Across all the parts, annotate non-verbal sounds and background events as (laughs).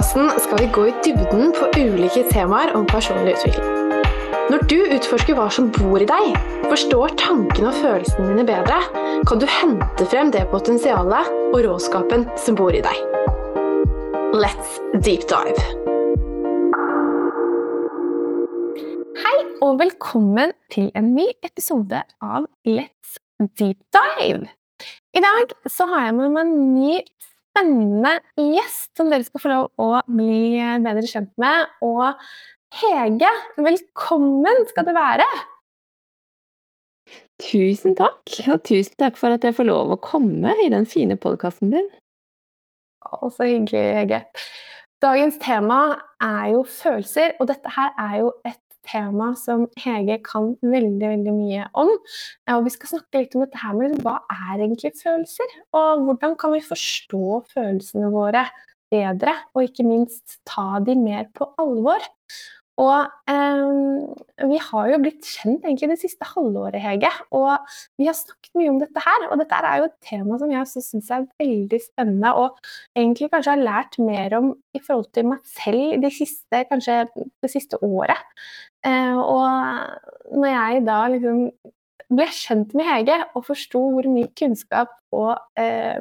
podkasten skal vi gå i dybden på ulike temaer om personlig utvikling. Når du utforsker hva som bor i deg, forstår tankene og følelsene dine bedre, kan du hente frem det potensialet og råskapen som bor i deg. Let's deep dive. Hei og velkommen til en ny episode av Let's deep dive. I dag så har jeg med meg en ny spennende gjest som dere skal få lov å bli bedre kjent med. Og Hege, velkommen skal du være! Tusen takk, og tusen takk for at jeg får lov å komme i den fine podkasten din. Å, så hyggelig, Hege. Dagens tema er jo følelser, og dette her er jo et tema som Hege kan veldig veldig mye om. Og vi skal snakke litt om dette her med hva er egentlig følelser? Og hvordan kan vi forstå følelsene våre bedre, og ikke minst ta de mer på alvor? Og eh, vi har jo blitt kjent egentlig det siste halvåret, Hege. Og vi har snakket mye om dette her. Og dette er jo et tema som jeg også syns er veldig spennende, og egentlig kanskje har lært mer om i forhold til meg selv de siste, kanskje det siste året. Eh, og når jeg da liksom ble kjent med Hege og forsto hvor mye kunnskap og, eh,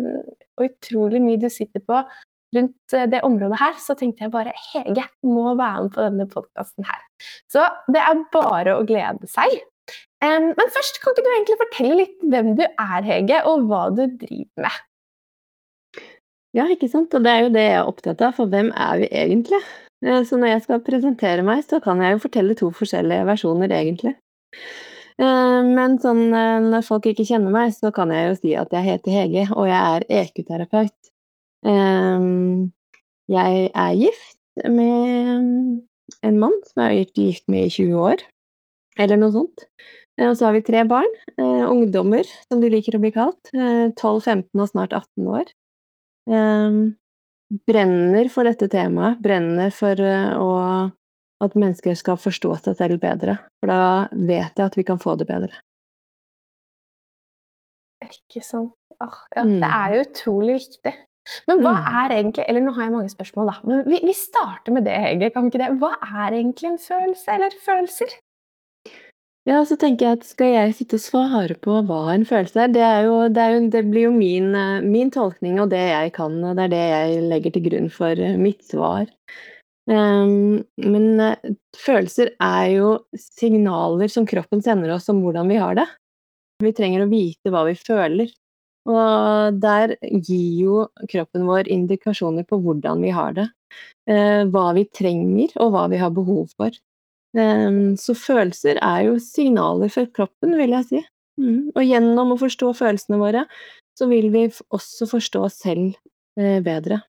og utrolig mye du sitter på rundt eh, det området her, så tenkte jeg bare Hege må være med på denne podkasten her. Så det er bare å glede seg. Um, men først, kan ikke du egentlig fortelle litt hvem du er, Hege, og hva du driver med? Ja, ikke sant. Og det er jo det jeg er opptatt av, for hvem er vi egentlig? Eh, så når jeg skal presentere meg, så kan jeg jo fortelle to forskjellige versjoner, egentlig. Eh, men sånn når folk ikke kjenner meg, så kan jeg jo si at jeg heter Hege, og jeg er EQ-terapeut. Jeg er gift med en mann som jeg har vært gift med i 20 år, eller noe sånt. Og så har vi tre barn. Eh, ungdommer, som de liker å bli kalt. 12, 15 og snart 18 år. Brenner for dette temaet. Brenner for å, at mennesker skal forstå seg selv bedre. For da vet jeg at vi kan få det bedre. Ikke sant. Ah, ja, mm. Det er jo utrolig viktig. Men hva mm. er egentlig Eller nå har jeg mange spørsmål, da. Men vi, vi starter med det, Hege. Kan ikke det? Hva er egentlig en følelse, eller følelser? Ja, så tenker jeg at skal jeg sitte og svare på hva en følelse er, det, er jo, det, er jo, det blir jo min, eh, min, tolkning og det jeg kan, og det er det jeg legger til grunn for eh, mitt svar. Um, men uh, følelser er jo signaler som kroppen sender oss om hvordan vi har det. Vi trenger å vite hva vi føler. Og der gir jo kroppen vår indikasjoner på hvordan vi har det. Eh, hva vi trenger, og hva vi har behov for. Eh, så følelser er jo signaler for kroppen, vil jeg si. Mm. Og gjennom å forstå følelsene våre, så vil vi også forstå oss selv eh, bedre.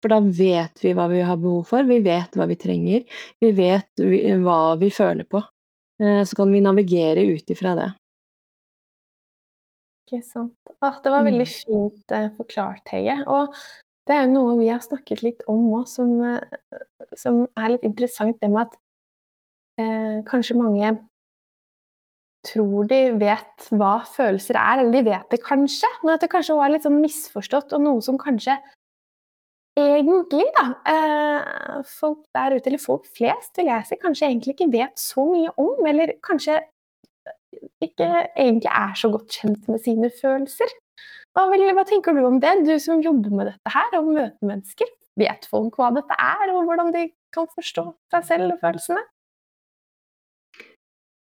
For da vet vi hva vi har behov for, vi vet hva vi trenger, vi vet hva vi føler på. Så kan vi navigere ut ifra det. Ikke sant. Ah, det var veldig mm. fint eh, forklart, Hege. Og det er jo noe vi har snakket litt om òg, som, eh, som, er litt interessant. Det med at eh, kanskje mange tror de vet hva følelser er, eller de vet det kanskje, men at det kanskje var litt sånn misforstått, og noe som kanskje egentlig, da, eh, folk der ute, eller folk flest, vil jeg si, kanskje egentlig ikke vet så mye om, eller kanskje ikke egentlig er så godt kjent med sine følelser. Hva, hva, tenker du om det, du som jobber med dette her og møter mennesker? Vet folk hva dette er, og hvordan de kan forstå seg selv og følelsene?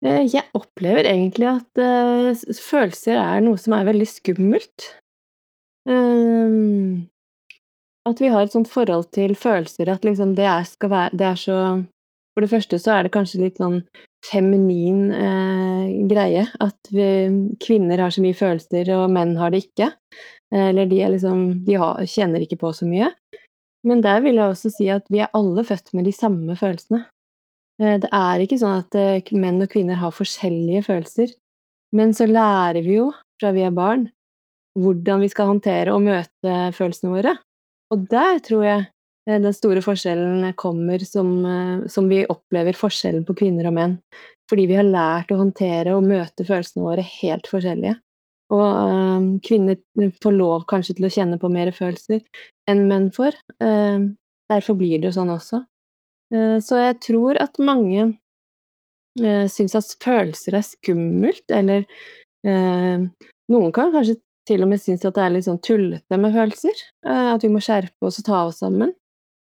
Eh, jeg opplever egentlig at uh, følelser er noe som er veldig skummelt. Um, at vi har et sånt forhold til følelser at liksom det, er, være, det er så For det første så er det kanskje litt sånn feminin eh, greie. At vi, kvinner har så mye følelser, og menn har det ikke. Eh, eller de, liksom, de har, kjenner ikke på så mye. Men der vil jeg også si at vi er alle født med de samme følelsene. Eh, det er ikke sånn at eh, menn og kvinner har forskjellige følelser. Men så lærer vi jo fra vi er barn hvordan vi skal håndtere og møte følelsene våre. Og der tror jeg Eh, den store forskjellen kommer som, som, vi opplever forskjellen på kvinner og menn. Fordi vi har lært å håndtere og møte følelsene våre helt forskjellige. Og øh, kvinner får lov kanskje til å kjenne på mer følelser enn menn får. Øh, derfor blir det jo sånn også. Eh, så jeg tror at mange eh, syns at følelser er skummelt, eller eh, noen kan kanskje til og med synes at det er litt sånn tullete med følelser. At vi må skjerpe oss og ta oss sammen.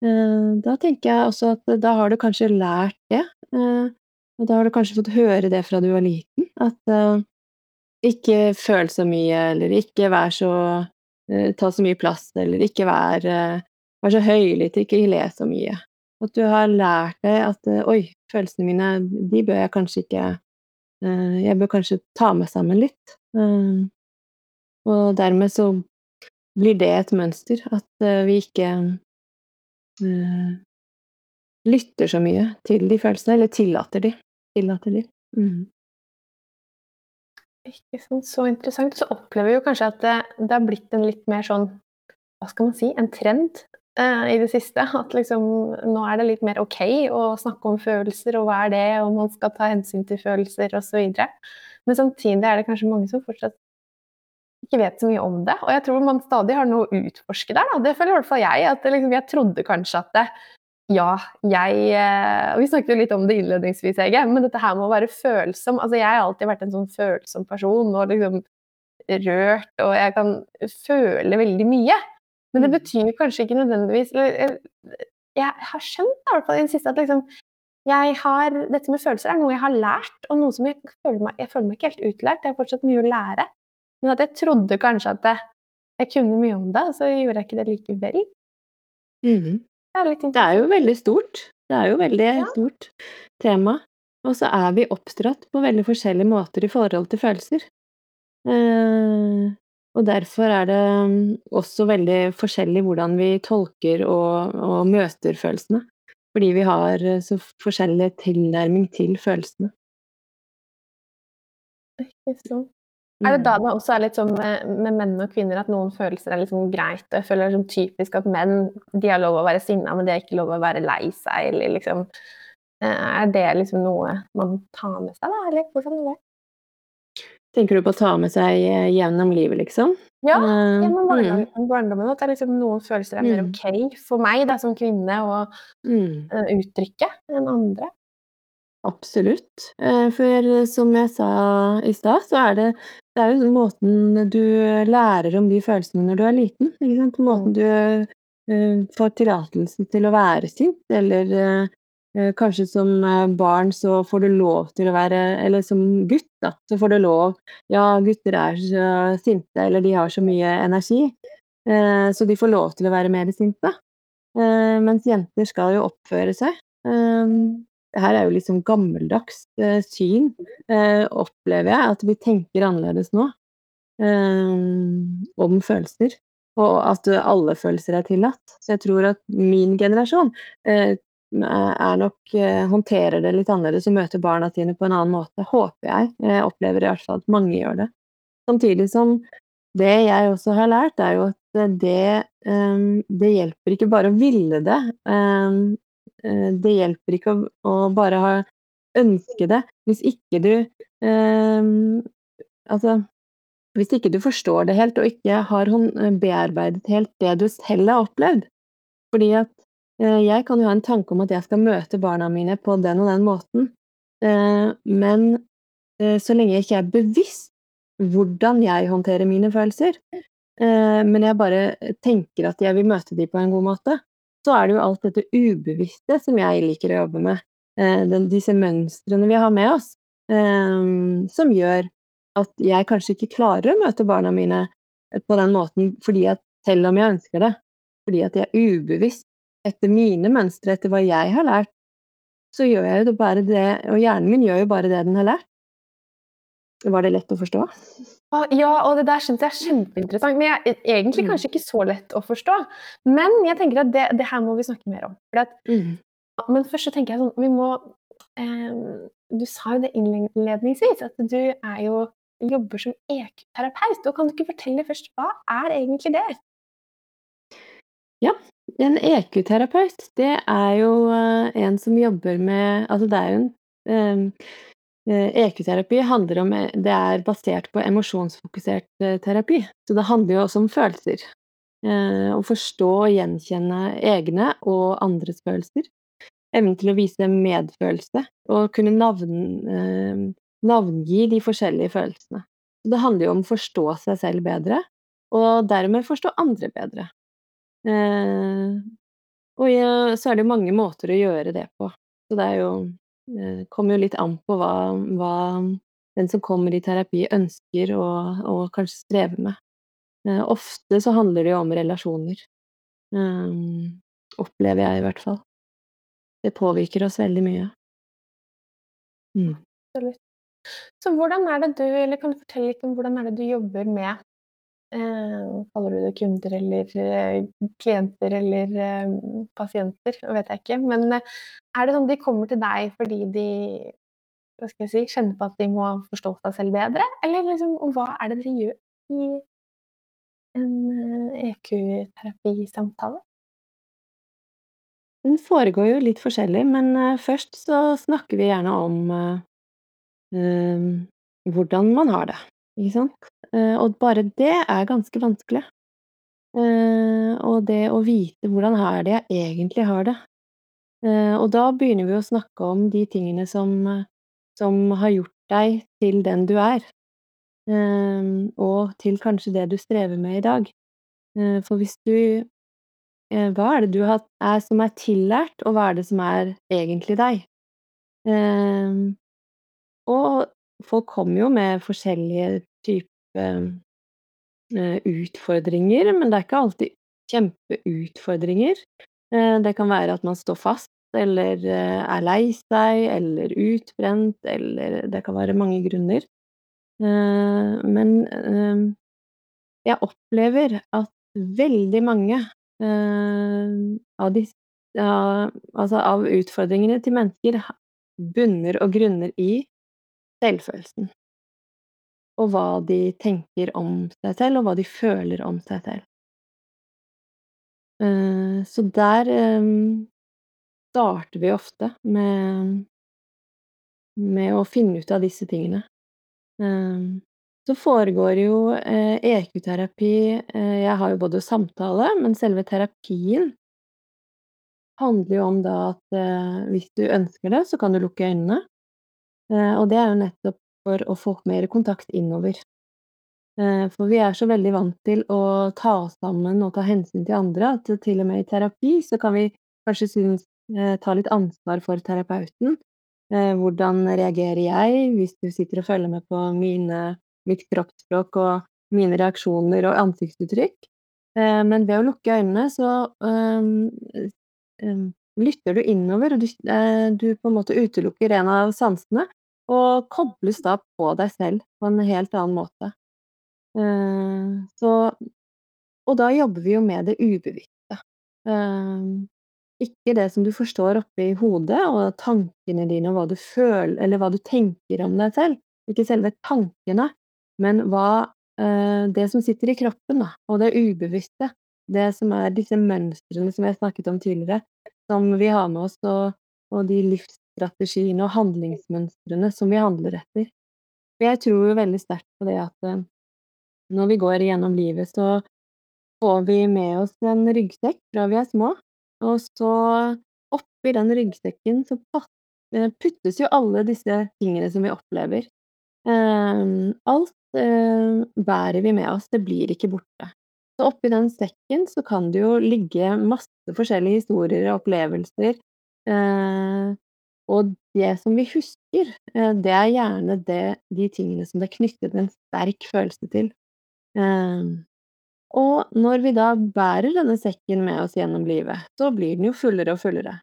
Da tenker jeg også at da har du kanskje lært det. Og da har du kanskje fått høre det fra du var liten, at ikke føl så mye, eller ikke vær så Ta så mye plass, eller ikke vær, vær så høylytt, ikke le så mye. At du har lært deg at oi, følelsene mine, de bør jeg kanskje ikke Jeg bør kanskje ta meg sammen litt. Og dermed så blir det et mønster, at vi ikke lytter så mye til de følelsene, eller tillater de. Tillater de. Mm. Ikke sant, så interessant. Så opplever vi jo kanskje at det, det har blitt en litt mer sånn, hva skal man si, en trend i det siste. At liksom nå er det litt mer ok å snakke om følelser, og hva er det, og man skal ta hensyn til følelser osv. Men samtidig er det kanskje mange som fortsatt ikke vet så mye om det. Og jeg tror man stadig har noe å utforske der. Da. Det føler i hvert fall jeg. at liksom, Jeg trodde kanskje at det, ja, jeg Og Vi snakket jo litt om det innledningsvis, Ege, men dette her med å være følsom altså Jeg har alltid vært en sånn følsom person og liksom rørt, og jeg kan føle veldig mye. Men det mm. betyr kanskje ikke nødvendigvis Jeg har skjønt i hvert fall i det siste at liksom jeg har, dette med følelser er noe jeg har lært, og noe som jeg føler meg, jeg føler meg ikke helt utlært. Jeg har fortsatt mye å lære. Men at jeg trodde kanskje at jeg kunne mye om det, så gjorde jeg ikke det likevel. Mm. Det, er det er jo veldig stort. Det er jo veldig ja. stort tema. Og så er vi oppdratt på veldig forskjellige måter i forhold til følelser. Eh, og derfor er det mm, også veldig forskjellig hvordan vi tolker og, og møter følelsene. Fordi vi har så forskjellig tilnærming til følelsene. Ikke. Er det da det også er litt sånn med, med, menn og kvinner at noen følelser er liksom greit? og Jeg føler det er sånn typisk at menn de har lov å være sinna, men de har ikke lov å være lei seg. Eller liksom eh, Er det liksom noe man tar med seg, da? Eller hvordan er det? Tenker du på å ta med seg eh, gjennom livet, liksom? Ja, eh, gjennom barndommen. Mm. barndommen at liksom noen følelser er mer mm. ok for meg da, som kvinne å mm. uttrykke enn andre. Absolutt. For som jeg sa i stad, så er det det er jo måten du lærer om de følelsene når du er liten, ikke sant. Måten mm. du får tillatelse til å være sint, eller kanskje som barn så får du lov til å være Eller som gutt, da, så får du lov Ja, gutter er så sinte, eller de har så mye energi, uh, så de får lov til å være mer sinte. mens jenter skal jo oppføre seg. Her er jo sånn gammeldags eh, syn, eh, opplever jeg, at vi tenker annerledes nå eh, om følelser. Og at alle følelser er tillatt. Så jeg tror at min generasjon eh, er nok eh, håndterer det litt annerledes og møter barna sine på en annen måte, håper jeg. Jeg opplever i hvert fall at mange gjør det. Samtidig som det jeg også har lært, er jo at det, eh, det hjelper ikke bare å ville det. Eh, det hjelper ikke å, bare ha ønske det hvis ikke du eh, Altså, hvis ikke du forstår det helt, og ikke har eh, bearbeidet helt det du selv har opplevd. Fordi at eh, jeg kan jo ha en tanke om at jeg skal møte barna mine på den og den måten, eh, men eh, så lenge jeg ikke er bevisst hvordan jeg håndterer mine følelser, men jeg bare tenker at jeg vil møte dem på en god måte, så er det jo alt dette ubevisste som jeg liker å jobbe med. Eh, disse mønstrene vi har med oss, eh, som gjør at jeg kanskje ikke klarer å møte barna mine på den måten fordi at selv om jeg ønsker det, fordi at jeg ubevisst etter mine mønstre, etter hva jeg har lært, så gjør jeg jo bare det, og hjernen min gjør jo bare det den har lært. Var det lett å forstå? Ja, og det der syns jeg er kjempeinteressant. Men jeg, egentlig mm. kanskje ikke så lett å forstå. Men jeg tenker at det, det her må vi snakke mer om. At, mm. Men først så tenker jeg sånn Vi må eh, Du sa jo det innledningsvis, at du er jo jobber som EQ-terapeut. Og kan du ikke fortelle først, hva er egentlig det? Ja, en EQ-terapeut, det er jo uh, en som jobber med Altså det er jo en EQ-terapi eh, e handler om Det er basert på emosjonsfokusert eh, terapi, så det handler jo også om følelser. Å forstå og gjenkjenne egne og andres følelser. Evnen til å vise medfølelse og kunne navn, navngi de forskjellige følelsene. Det handler jo om å forstå seg selv bedre, og dermed forstå andre bedre. Og så er det jo mange måter å gjøre det på. Så det er jo kommer jo litt an på hva, hva den som kommer i terapi ønsker og, og kanskje strever med. Eh, ofte så handler det jo om relasjoner. Um, opplever jeg i hvert fall. Det påvirker oss veldig mye. Mm. Så hvordan er det du, eller kan du fortelle litt om hvordan er det du jobber med eh, Kaller du det kunder eller eh, klienter eller eh, pasienter? Vet jeg ikke. Men eh, er det sånn de kommer til deg fordi de hva skal jeg si, kjenner på at de må forstå seg selv bedre? Eller liksom, hva er det dere gjør i en EQ-terapisamtale? Eh, e Den foregår jo litt forskjellig, men først så snakker vi gjerne om uh, hvordan man har det, ikke sant? Og bare det er ganske vanskelig. og det å vite hvordan er det jeg egentlig har det. og da begynner vi å snakke om de tingene som som har gjort deg til den du er, og til kanskje det du strever med i dag. Eh, for hvis du eh, Hva er det du er som er tillært, og hva er det som er egentlig deg? Og folk kommer jo med forskjellige typer eh, utfordringer, men det er ikke alltid kjempeutfordringer. Det kan være at man står fast eller eh, er lei seg, eller utbrent, eller det kan være mange grunner. Eh, men eh, jeg opplever at veldig mange av, de, altså av utfordringene til mennesker bunner og grunner i selvfølelsen. Og hva de tenker om seg selv, og hva de føler om seg selv. Så der starter vi ofte med med å finne ut av disse tingene. Ehm, så foregår jo EQ-terapi eh, e eh, Jeg har jo både samtale, men selve terapien handler jo om da at eh, hvis du ønsker det, så kan du lukke øynene. Og det er jo nettopp for å få mer kontakt innover. For vi er så veldig vant til å ta oss sammen og ta hensyn til andre at til og med i terapi så kan vi kanskje synes Eh, ta litt ansvar for terapeuten. Eh, hvordan reagerer jeg hvis du sitter og følger med på mine, mitt kroppsspråk og mine reaksjoner og ansiktsuttrykk? Eh, men ved å lukke øynene så um, um, lytter du innover, og du, du, på en måte utelukker en av sansene, og kobles da på deg selv på en helt annen måte. Uh, så Og da jobber vi jo med det ubevisste. Uh, ikke det som du forstår oppi hodet, og tankene dine og hva du føler, eller hva du tenker om deg selv. Ikke selve tankene, men hva eh, Det som sitter i kroppen, da, og det ubevisste. Det som er disse mønstrene som jeg snakket om tidligere, som vi har med oss, og, og de livsstrategiene og handlingsmønstrene som vi handler etter. For jeg tror jo veldig sterkt på det at eh, når vi går gjennom livet, så får vi med oss en ryggsekk fra vi er små, og så oppi den ryggsekken så eh, puttes jo alle disse tingene som vi opplever. Ehm, alt eh, bærer vi med oss, det blir ikke borte. Så oppi den sekken så kan det jo ligge masse forskjellige historier og opplevelser. Eh, og det som vi husker, det er gjerne det, de tingene som det er knyttet en sterk følelse til. Ehm, og når vi da bærer denne sekken med oss gjennom livet, så blir den jo fullere og fullere.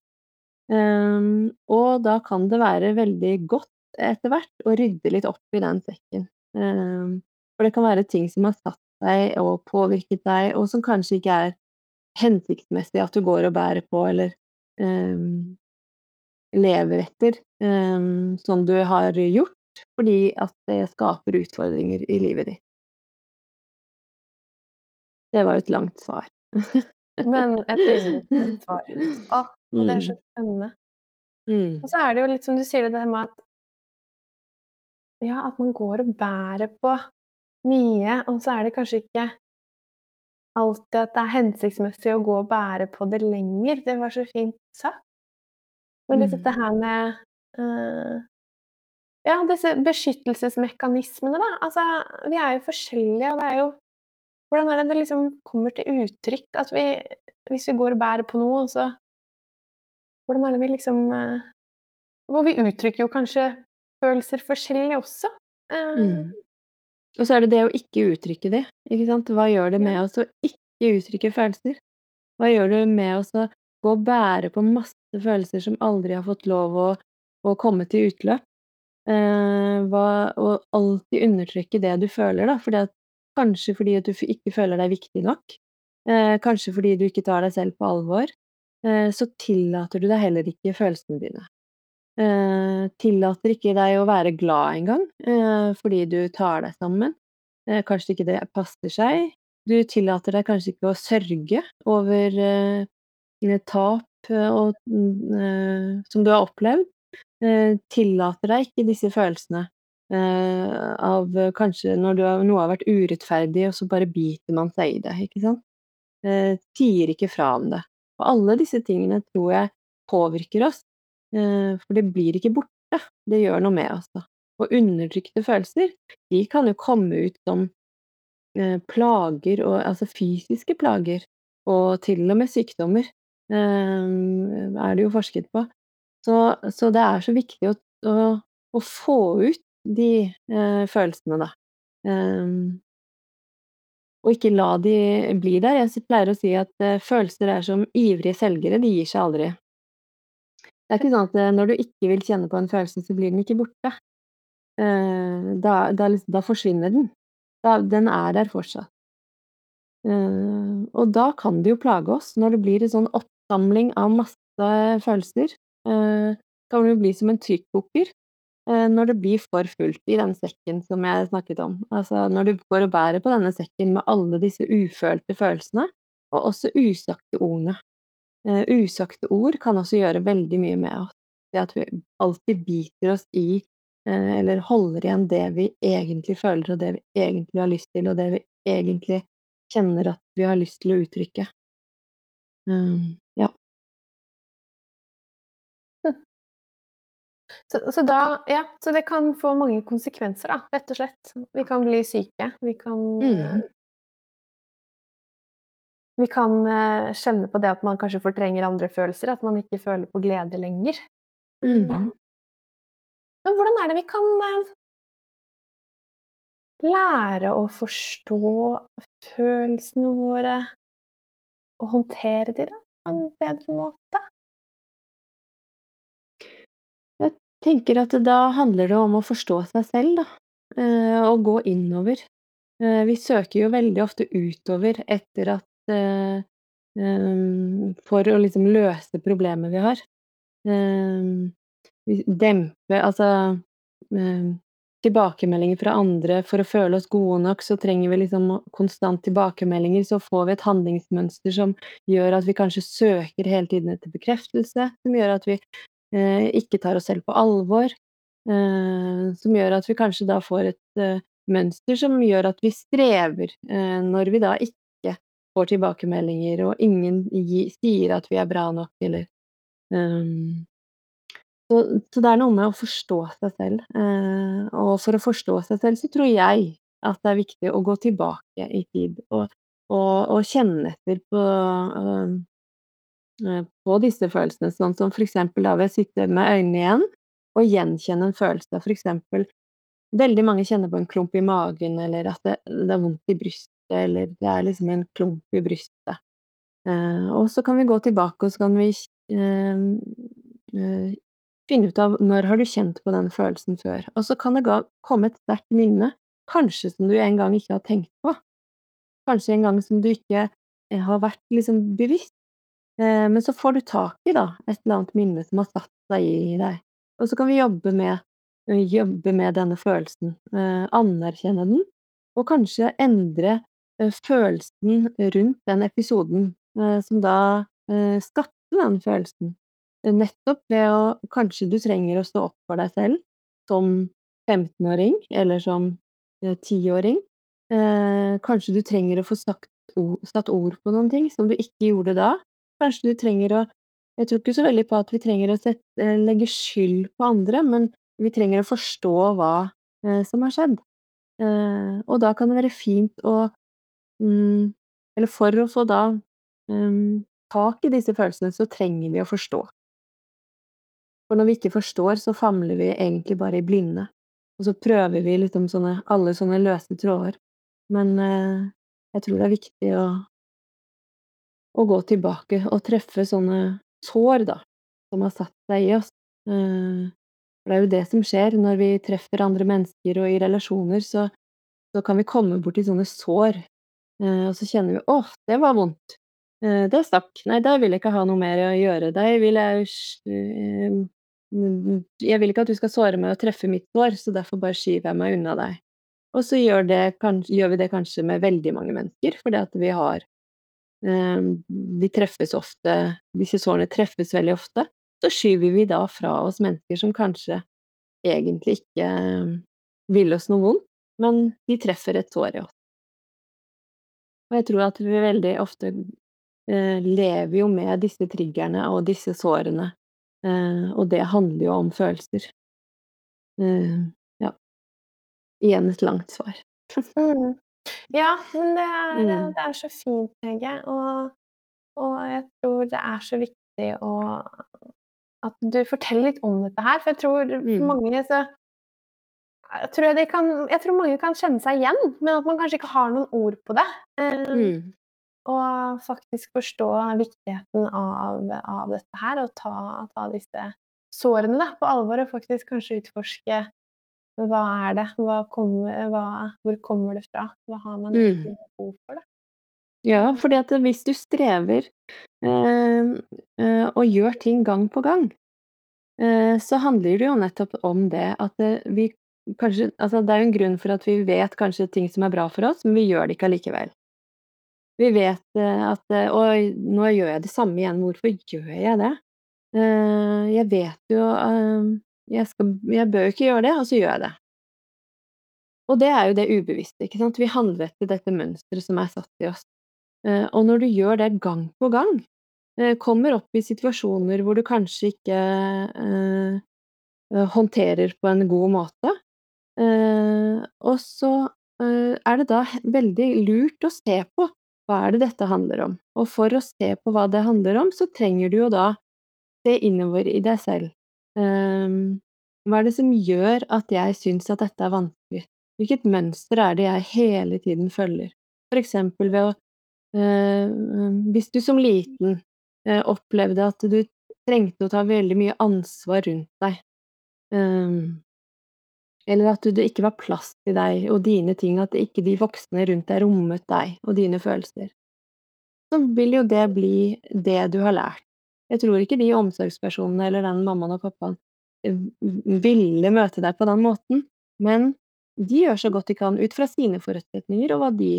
Um, og da kan det være veldig godt etter hvert å rydde litt opp i den sekken. Um, for det kan være ting som har satt deg og påvirket deg, og som kanskje ikke er hensiktsmessig at du går og bærer på eller lever etter, som du har gjort, fordi at det skaper utfordringer i livet ditt. Det var jo et langt svar. (laughs) Men et langt (laughs) svar. Å, det er så mm. spennende. Mm. Og så er det jo litt som du sier, det der med at ja, at man går og bærer på mye, og så er det kanskje ikke alltid at det er hensiktsmessig å gå og bære på det lenger. Det var så fint sagt. Men Mm. dette her med uh, Ja, disse beskyttelsesmekanismene, da. Altså, vi er jo forskjellige, og det er jo Hvordan er det det liksom kommer til uttrykk at vi Hvis vi går og bærer på noe, så Hvordan er det vi liksom uh, Hvor vi uttrykker jo kanskje følelser forskjellig også. Uh, Mm. Og så er det det å ikke uttrykke det. ikke sant. Hva gjør det med oss å ikke uttrykke følelser? Hva gjør det med oss å gå og bære på masse følelser som aldri har fått lov å, å komme til utløp? Eh, hva, og alltid undertrykke det du føler, da. Fordi at, kanskje fordi at du ikke føler deg viktig nok. Eh, kanskje fordi du ikke tar deg selv på alvor. Eh, så tillater du deg heller ikke følelsene dine. Eh, tillater ikke deg å være glad engang, eh, fordi du tar deg sammen. Eh, kanskje ikke det passer seg. Du tillater deg kanskje ikke å sørge over tap eh, og, eh, som du har opplevd. Eh, tillater deg ikke disse følelsene av kanskje når har, noe har vært urettferdig, og så bare biter man seg i det, ikke sant? Tier ikke fra om det. Og alle disse tingene tror jeg påvirker oss, for det blir ikke borte. Det gjør noe med oss, da. Og undertrykte følelser, de kan jo komme ut som plager, og, altså fysiske plager, og til og med sykdommer, er det jo forsket på. Så, så det er så viktig å, å, å få ut de eh, følelsene, da. Um, og ikke la de bli der. Jeg pleier å si at eh, følelser er som ivrige selgere, de gir seg aldri. Det er ikke sånn at eh, når du ikke vil kjenne på en følelse, så blir den ikke borte. Da, da, da forsvinner den. Da, den er der fortsatt. Og da kan det jo plage oss, når det blir en sånn oppsamling av masse følelser. Eh, kan jo bli som en tykkoker eh, når det blir for fullt i den sekken som jeg snakket om. Altså når du går og bærer på denne sekken med alle disse ufølte følelsene, og også usagte ordene. Eh, usagte ord kan også gjøre veldig mye med oss. Det at vi alltid biter oss i, eh, eller holder igjen det vi egentlig føler, og det vi egentlig har lyst til, og det vi egentlig kjenner at vi har lyst til å uttrykke. Um, Så, så da Ja, så det kan få mange konsekvenser, da, rett og slett. Vi kan bli syke. Vi kan Mm. Vi kan eh, kjenne på det at man kanskje fortrenger andre følelser, at man ikke føler på glede lenger. Mm. Men hvordan er det vi kan eh, lære å forstå følelsene våre og håndtere de da, på en bedre måte? Tenker at da handler det om å forstå seg selv, da. Eh, og gå innover. Eh, vi søker jo veldig ofte utover etter at eh, For å liksom løse problemet vi har. Dempe Altså tilbakemeldinger fra andre for å føle oss gode nok, så trenger vi liksom konstant tilbakemeldinger. Så får vi et handlingsmønster som gjør at vi kanskje søker hele tiden etter bekreftelse, som gjør at vi ikke tar oss selv på alvor. Eh, som gjør at vi kanskje da får et eh, mønster som gjør at vi strever eh, når vi da ikke får tilbakemeldinger, og ingen sier at vi er bra nok, eller um, så, det er noe med å forstå seg selv. Eh, og for å forstå seg selv, så tror jeg at det er viktig å gå tilbake i tid og, og, og kjenne etter på, på disse følelsene, sånn som eksempel da ved å sitte med øynene igjen og gjenkjenne en følelse. For eksempel veldig mange kjenner på en klump i magen, eller at det, det er vondt i brystet, eller det er liksom en klump i brystet. Eh, og så kan vi gå tilbake, og så kan vi uh, finne ut av når har du kjent på den følelsen før. Og så kan det ga, komme et sterkt minne, kanskje som du en gang ikke har tenkt på. Kanskje en gang som du ikke eh, har vært liksom bevisst. Eh, men så får du tak i da, et eller annet minne som har satt seg i deg. Og så kan vi jobbe med, jobbe med denne følelsen, eh, anerkjenne den, og kanskje endre eh, følelsen rundt den episoden eh, som da eh, skapte den følelsen. Nettopp ved å Kanskje du trenger å stå opp for deg selv som 15-åring, eller som 10-åring. kanskje du trenger å få sagt satt ord på noen ting som du ikke gjorde da. Kanskje du trenger å Jeg tror ikke så veldig på at vi trenger å sette, legge skyld på andre, men vi trenger å forstå hva eh, som har skjedd. Eh, og da kan det være fint å mm, Eller for å få da um, tak i disse følelsene, så trenger vi å forstå. For når vi ikke forstår, så famler vi egentlig bare i blinde. Og så prøver vi liksom sånne, alle sånne løse tråder. Men eh, jeg tror det er viktig å, å, gå tilbake og treffe sånne sår, da, som har satt seg i oss. Eh, for det er jo det som skjer når vi treffer andre mennesker og i relasjoner, så, så kan vi komme borti sånne sår, eh, og så kjenner vi 'Å, det var vondt'. Eh, det stakk. Nei, der vil jeg ikke ha noe mer å gjøre. Der vil jeg eh, jeg vil ikke at du skal såre meg og treffe mitt sår, så derfor bare skyver jeg meg unna deg. Og så gjør, det, gjør vi det kanskje med veldig mange mennesker, fordi at vi har eh, Vi treffes ofte Disse sårene treffes veldig ofte. Så skyver vi da fra oss mennesker som kanskje egentlig ikke eh, vil oss noe vondt, men de treffer et sår i oss. Og jeg tror at vi veldig ofte eh, lever jo med disse triggerne og disse sårene Uh, og det handler jo om følelser. Uh, ja. Igjen et langt svar. Ja, men det er, mm. det er, så fint, Hege. Og, og, jeg tror det er så viktig å, at du forteller litt om dette her. For jeg tror mm. mange så jeg tror, kan, jeg tror, mange kan kjenne seg igjen, men at man kanskje ikke har noen ord på det. Mm. og faktisk forstå viktigheten av, av dette her, og ta, ta disse sårene da, på alvor, og faktisk kanskje utforske hva er det, hva kommer, hva, hvor kommer det fra, hva har man egentlig behov for? da? Ja, fordi at hvis du strever eh, eh, og gjør ting gang på gang, eh, så handler det jo nettopp om det at eh, vi kanskje Altså det er jo en grunn for at vi vet kanskje ting som er bra for oss, men vi gjør det ikke allikevel. Vi vet eh, at Og nå gjør jeg det samme igjen. Hvorfor gjør jeg det? Eh, jeg vet jo jeg, skal, jeg bør jo ikke gjøre det, og så gjør jeg det. Og det er jo det ubevisste. ikke sant? Vi handler etter dette mønsteret som er satt i oss. Og når du gjør det gang på gang, kommer opp i situasjoner hvor du kanskje ikke håndterer på en god måte, og så er det da veldig lurt å se på hva er det dette handler om? Og for å se på hva det handler om, så trenger du jo da se innover i deg selv. Um, hva er det som gjør at jeg syns at dette er vanskelig? Hvilket mønster er det jeg hele tiden følger? For eksempel ved å uh, Hvis du som liten uh, opplevde at du trengte å ta veldig mye ansvar rundt deg, um, eller at det ikke var plass til deg og dine ting, at ikke de voksne rundt deg rommet deg og dine følelser. Så vil jo det bli det du har lært. Jeg tror ikke de omsorgspersonene eller den mammaen og pappaen eh, ville møte deg på den måten, men de gjør så godt de kan ut fra sine forutsetninger og hva de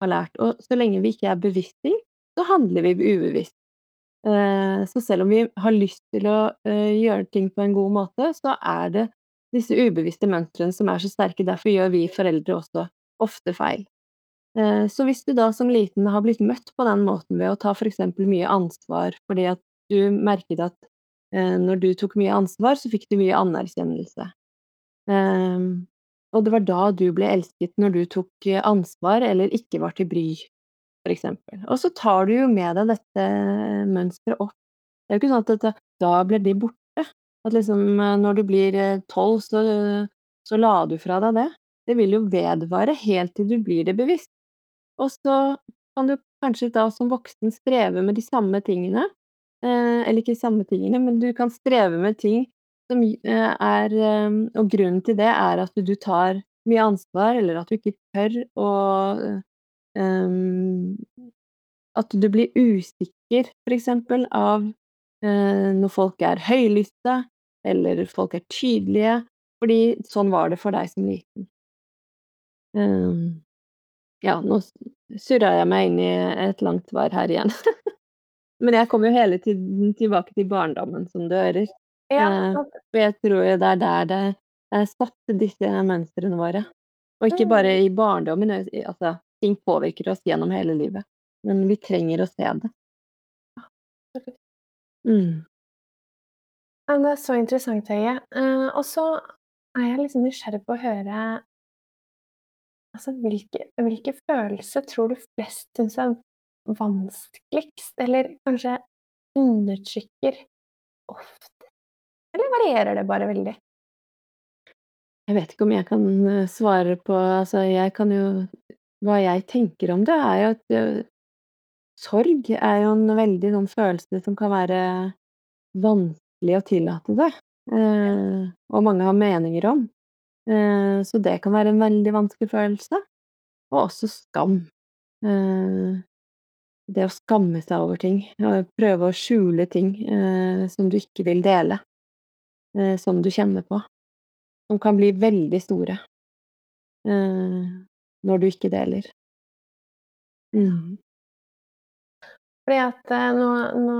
har lært. Og så lenge vi ikke er bevisst ting, så handler vi ubevisst. Eh, så selv om vi har lyst til å eh, gjøre ting på en god måte, så er det disse ubevisste mønstrene som er så sterke. Derfor gjør vi foreldre også ofte feil. Så hvis du da som liten har blitt møtt på den måten ved å ta eksempel mye ansvar fordi at du merket at eh, når du tok mye ansvar, så fikk du mye anerkjennelse. Eh, og det var da du ble elsket, når du tok ansvar eller ikke var til bry, eksempel. Og så tar du jo med deg dette mønsteret opp. Det er jo ikke sånn at dette, da blir de borte. At liksom eh, når du blir eh, tolv, så, så la du fra deg det. Det vil jo vedvare helt til du blir det bevisst. Og så kan du kanskje da som voksen streve med de samme tingene. Eh, eller ikke samme tingene, men du kan streve med ting som er Og grunnen til det er at du tar mye ansvar, eller at du ikke tør å um, At du blir usikker, eksempel, av uh, når folk er høylytte, eller folk er tydelige, fordi sånn var det for deg som liten. Um, ja, nå surra jeg meg inn i et langt svar her igjen. (laughs) Men jeg kommer jo hele tiden tilbake til barndommen, som du hører. Ja. Uh, jeg tror det er der det er satt, disse mønstrene våre. Og ikke bare mm. i barndommen, altså ting påvirker oss gjennom hele livet. Men vi trenger å se det. Mm. Ja, det er så interessant, Høie. Eh, og så er jeg liksom nysgjerrig på å høre altså, hvilke, hvilke følelser tror du flest syns er vanskeligst, eller kanskje undertrykker ofte? Eller varierer det bare veldig? Jeg vet ikke om jeg kan eh, svare på Altså, jeg kan jo Hva jeg tenker om det, er jo at uh, sorg er jo en veldig sånn følelse som kan være vanskelig å tillate det, uh, og mange har meninger om. Uh, så det kan være en veldig vanskelig følelse. Og også skam. Det å skamme seg over ting, prøve å skjule ting som du ikke vil dele, som du kjenner på som kan bli veldig store eh, når du ikke deler. Mm. Fordi at eh, nå, nå,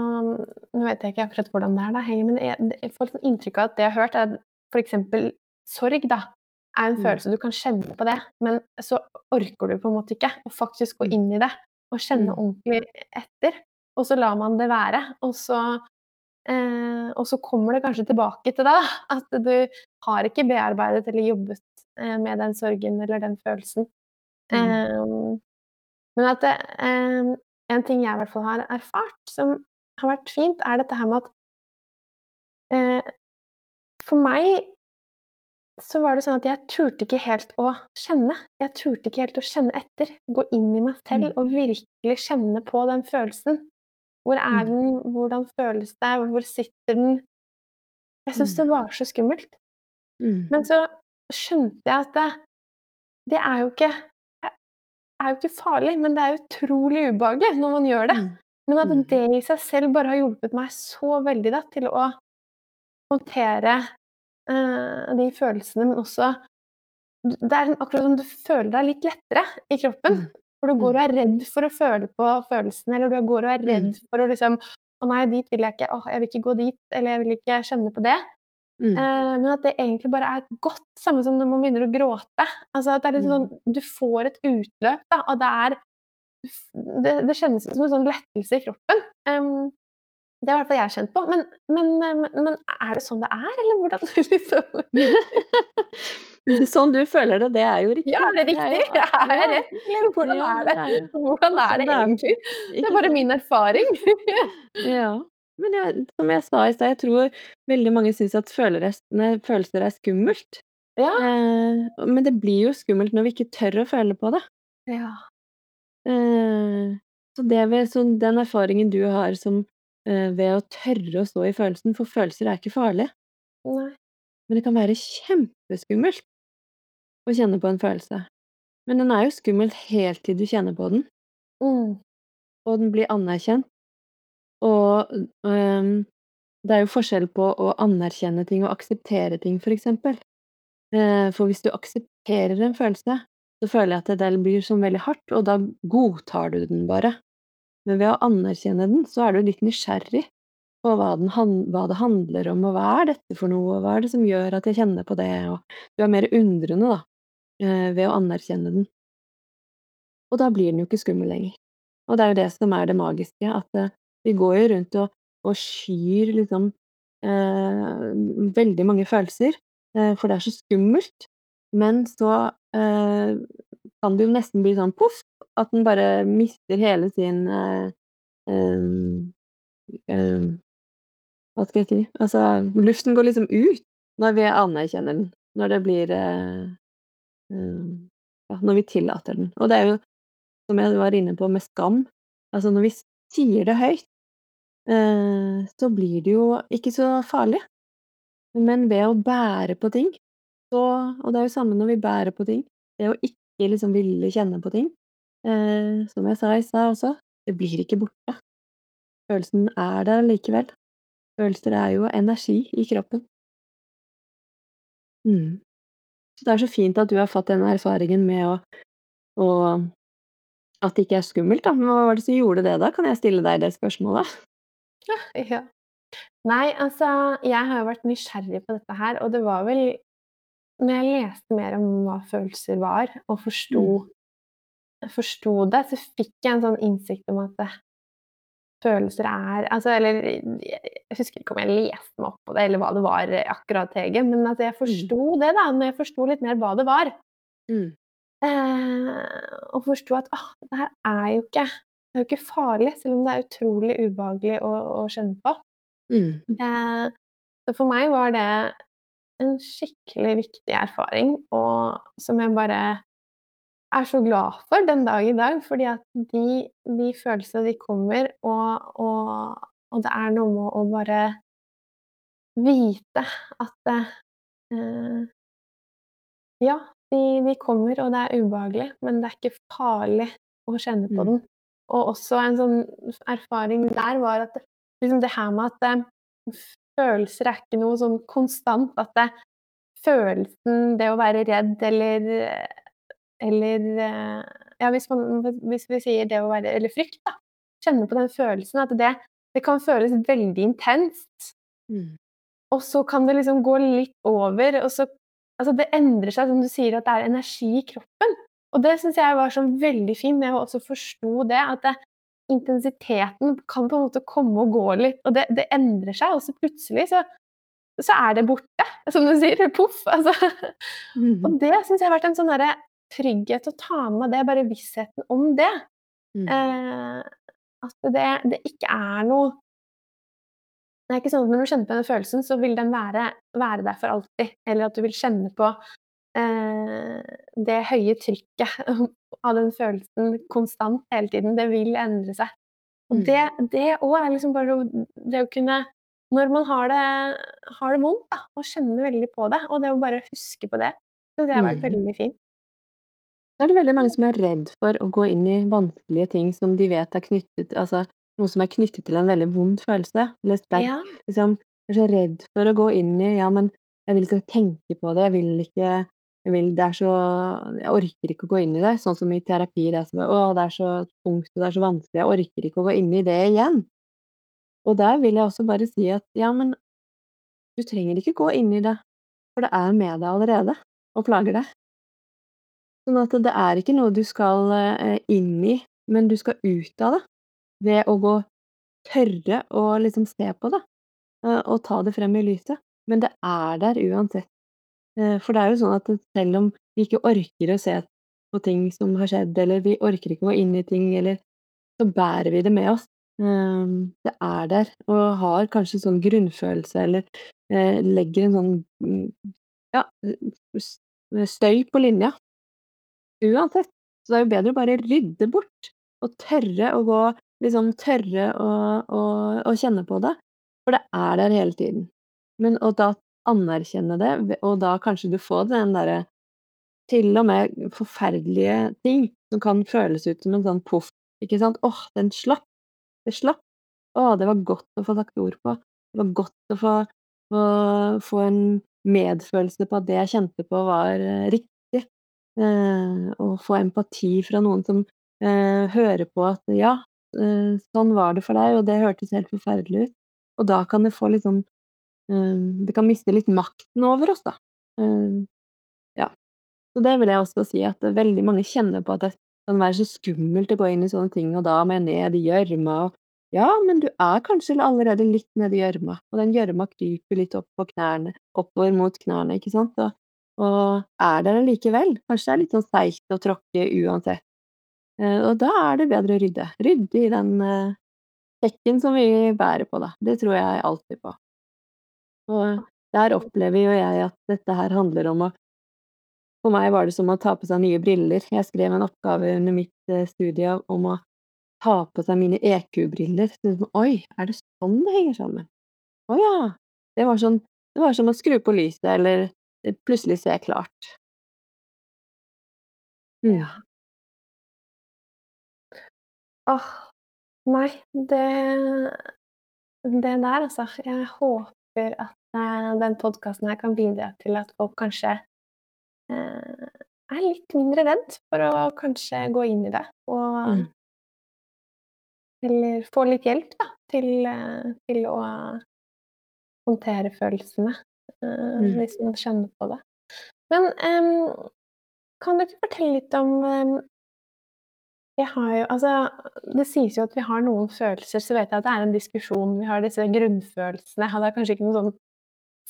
nå, vet jeg ikke akkurat hvordan det er, da, men jeg, jeg får sånn inntrykk av at det jeg har hørt, er f.eks. sorg da, er en mm. følelse du kan kjenne på det, men så orker du på en måte ikke å faktisk gå mm. inn i det og kjenne mm. ordentlig etter. Og så lar man det være. Og så Eh, og så kommer det kanskje tilbake til deg, at du har ikke bearbeidet eller jobbet eh, med den sorgen eller den følelsen. Mm. Eh, men at det, eh, en ting jeg i hvert fall har erfart, som har vært fint, er dette her med at eh, For meg så var det sånn at jeg turte ikke helt å kjenne. Jeg turte ikke helt å kjenne etter. Gå inn i meg selv mm. og virkelig kjenne på den følelsen. Hvor er mm. den? Hvordan føles det? Hvor sitter den? Jeg syntes det mm. var så skummelt. Mm. Men så skjønte jeg at det, det er jo ikke er jo ikke farlig, men det er utrolig ubehagelig når man gjør det. Men at det i seg selv bare har hjulpet meg så veldig da, til å håndtere de følelsene, men også Det er akkurat som du føler deg litt lettere i kroppen. For du går mm. og er redd for å føle på følelsene, eller du går og er redd mm. for å liksom Å nei, dit vil jeg ikke. Å, jeg vil ikke gå dit. Eller jeg vil ikke kjenne på det. Mm. Eh, men at det egentlig bare er godt, samme som når man begynner å gråte. Altså at det er litt sånn, mm. Du får et utløp, da, og det er det, det kjennes som en sånn lettelse i kroppen. Um, det har i hvert fall jeg kjent på. Men, men, men, er det sånn det er, eller hvordan (laughs) liksom (laughs) Sånn du føler det, det er jo riktig. Ja, det er riktig. Er jeg rett, eller hvordan er det? Hvordan er det egentlig? Det er bare min erfaring. (laughs) Ja. Men jeg, som jeg sa i stad, jeg tror veldig mange syns at følelser er skummelt. Ja. Eh, men det blir jo skummelt når vi ikke tør å føle på det. Ja. Eh, så, det ved, så den erfaringen du har som, ved å tørre å stå i følelsen, for følelser er ikke farlige. Nei. Men det kan være kjempeskummelt å kjenne på en følelse. Men den er jo skummelt helt til du kjenner på den, mm. og den blir anerkjent. Og um, det er jo forskjell på å anerkjenne ting og akseptere ting, for eksempel. Uh, for hvis du aksepterer en følelse, så føler jeg at det blir sånn veldig hardt, og da godtar du den bare. Men ved å anerkjenne den, så er du litt nysgjerrig på hva, hva, det handler om, og hva er dette for noe, og hva er det som gjør at jeg kjenner på det, og du er mer undrende, da, eh, ved å anerkjenne den. Og da blir den jo ikke skummel lenger. Og det er jo det som er det magiske, at uh, vi går jo rundt og, og skyr liksom eh, veldig mange følelser, eh, for det er så skummelt, men så eh, kan det jo nesten bli sånn poff, at den bare mister hele sin eh, eh, hva skal jeg si Altså, luften går liksom ut når vi anerkjenner den. Når det blir eh, eh, Ja, når vi tillater den. Og det er jo, som jeg var inne på med skam Altså, når vi sier det høyt, eh, så blir det jo ikke så farlig. Men ved å bære på ting, så Og det er jo samme når vi bærer på ting. Det å ikke liksom ville kjenne på ting, eh, som jeg sa i stad også, det blir ikke borte. Følelsen er der likevel. Følelser er jo energi i kroppen. Mm. Så det er så fint at du har fått den erfaringen med å, å At det ikke er skummelt, da. Men hva var det som gjorde det, da? Kan jeg stille deg det spørsmålet? Ja. Nei, altså, jeg har jo vært nysgjerrig på dette her, og det var vel når jeg leste mer om hva følelser var, og forsto mm. forsto det, så fikk jeg en sånn innsikt om at følelser er altså, Eller jeg husker ikke om jeg leste meg opp på det, eller hva det var akkurat, Hege, men at jeg forsto det, da. Når jeg forsto litt mer hva det var. Mm. Eh, og forsto at åh, det her er jo ikke det er jo ikke farlig, selv om det er utrolig ubehagelig å, å kjenne på. Mm. Eh, så for meg var det en skikkelig viktig erfaring, og som jeg bare er så glad for den dag i dag, fordi at de, de følelsene, de kommer, og, og, og, det er noe med å bare vite at eh, Ja, de, de, kommer, og det er ubehagelig, men det er ikke farlig å kjenne på mm. den. Og også en sånn erfaring der var at liksom det her med at eh, følelser er ikke noe sånn konstant. At det, følelsen, det å være redd eller eller ja, hvis, man, hvis, vi sier det å være Eller frykt, da. Kjenne på den følelsen. At det, det kan føles veldig intenst. Mm. Og så kan det liksom gå litt over, og så Altså, det endrer seg, som du sier, at det er energi i kroppen. Og det syns jeg var sånn veldig fint, jeg også forsto det, at det, intensiteten kan på en måte komme og gå litt, og det, det endrer seg, og så plutselig så, så, er det borte, som du sier. Poff. Altså. Mm. Og det syns jeg har vært en sånn derre trygghet å ta med det, bare vissheten om det. Mm. Eh, at det, det, ikke er noe Det er ikke sånn at når du kjenner på den følelsen, så vil den være, være der for alltid. Eller at du vil kjenne på det høye trykket (laughs) av den følelsen konstant hele tiden. Det vil endre seg. Og mm. det òg er liksom bare det å kunne Når man har det, har det vondt, da, og kjenner veldig på det, og det å bare huske på det, så det har vært mm. veldig fint. Da er det veldig mange som er redd for å gå inn i vanskelige ting som de vet er knyttet altså noe som er knyttet til en veldig vond følelse. Eller sterk Ja. liksom, er så redd for å gå inn i Ja, men jeg vil ikke tenke på det, jeg vil ikke vil, det er så Jeg orker ikke å gå inn i det. Sånn som i terapi. Det er, så, å, det er så tungt og det er så vanskelig. Jeg orker ikke å gå inn i det igjen. Og der vil jeg også bare si at ja, men du trenger ikke gå inn i det, for det er med deg allerede og plager deg. Sånn at det er ikke noe du skal eh, inn i, men du skal ut av det. Ved å gå tørre å liksom se på det, eh, og ta det frem i lyset. Men det er der uansett. Eh, for det er jo sånn at selv om vi ikke orker å se på ting som har skjedd, eller vi orker ikke å gå inn i ting, eller så bærer vi det med oss. Det er der, og har kanskje sånn grunnfølelse, eller legger en sånn mm, ja, støy på linja uansett. Så det er jo bedre å bare rydde bort, og tørre å gå Liksom tørre å, å, å kjenne på det. For det er der hele tiden. Men å da anerkjenne det, og da kanskje du får den derre til og med forferdelige ting som kan føles ut som en sånn poff, ikke sant. Åh, den slapp. Det slapp. Å, det var godt å få sagt ord på. Det var godt å få, få, få en medfølelse på at det jeg kjente på, var eh, riktig. Eh, og få empati fra noen som eh, hører på at ja, eh, sånn var det for deg, og det hørtes helt forferdelig ut. Og da kan det få litt sånn Det kan miste litt makten over oss, da. ja. Så det vil jeg også si, at veldig mange kjenner på at det kan være så skummelt å gå inn i sånne ting, og da må jeg ned i gjørma ja, men du er kanskje allerede litt nedi gjørma, og den gjørma kryper litt opp på knærne, oppover mot knærne, ikke sant, og og er der allikevel. Kanskje det er litt sånn seigt å tråkke uansett. Eh, og da er det bedre å rydde. Rydde i den eh, sekken som vi bærer på, da. Det tror jeg alltid på. Og der opplever jo jeg at dette her handler om å For meg var det som å ta på seg nye briller. Jeg skrev en oppgave under mitt eh, studie om å ta på seg mine EQ-briller. Oi, er det sånn det henger sammen? Å ja. Det var, sånn, det var som å skru på lyset eller plutselig se klart. Mm. Ja. Åh, nei, det Det der, altså. Jeg håper at eh, den podkasten her kan bidra til at folk kanskje eh, er litt mindre redd for å kanskje gå inn i det. Og mm. Eller få litt hjelp, da, til, eh, til å håndtere følelsene. Eh, mm. hvis man skjønner på det. Men um, kan du ikke fortelle litt om um, Jeg har jo Altså, det sies jo at vi har noen følelser, så vet jeg at det er en diskusjon. Vi har disse grunnfølelsene. Det er kanskje ikke noe sånn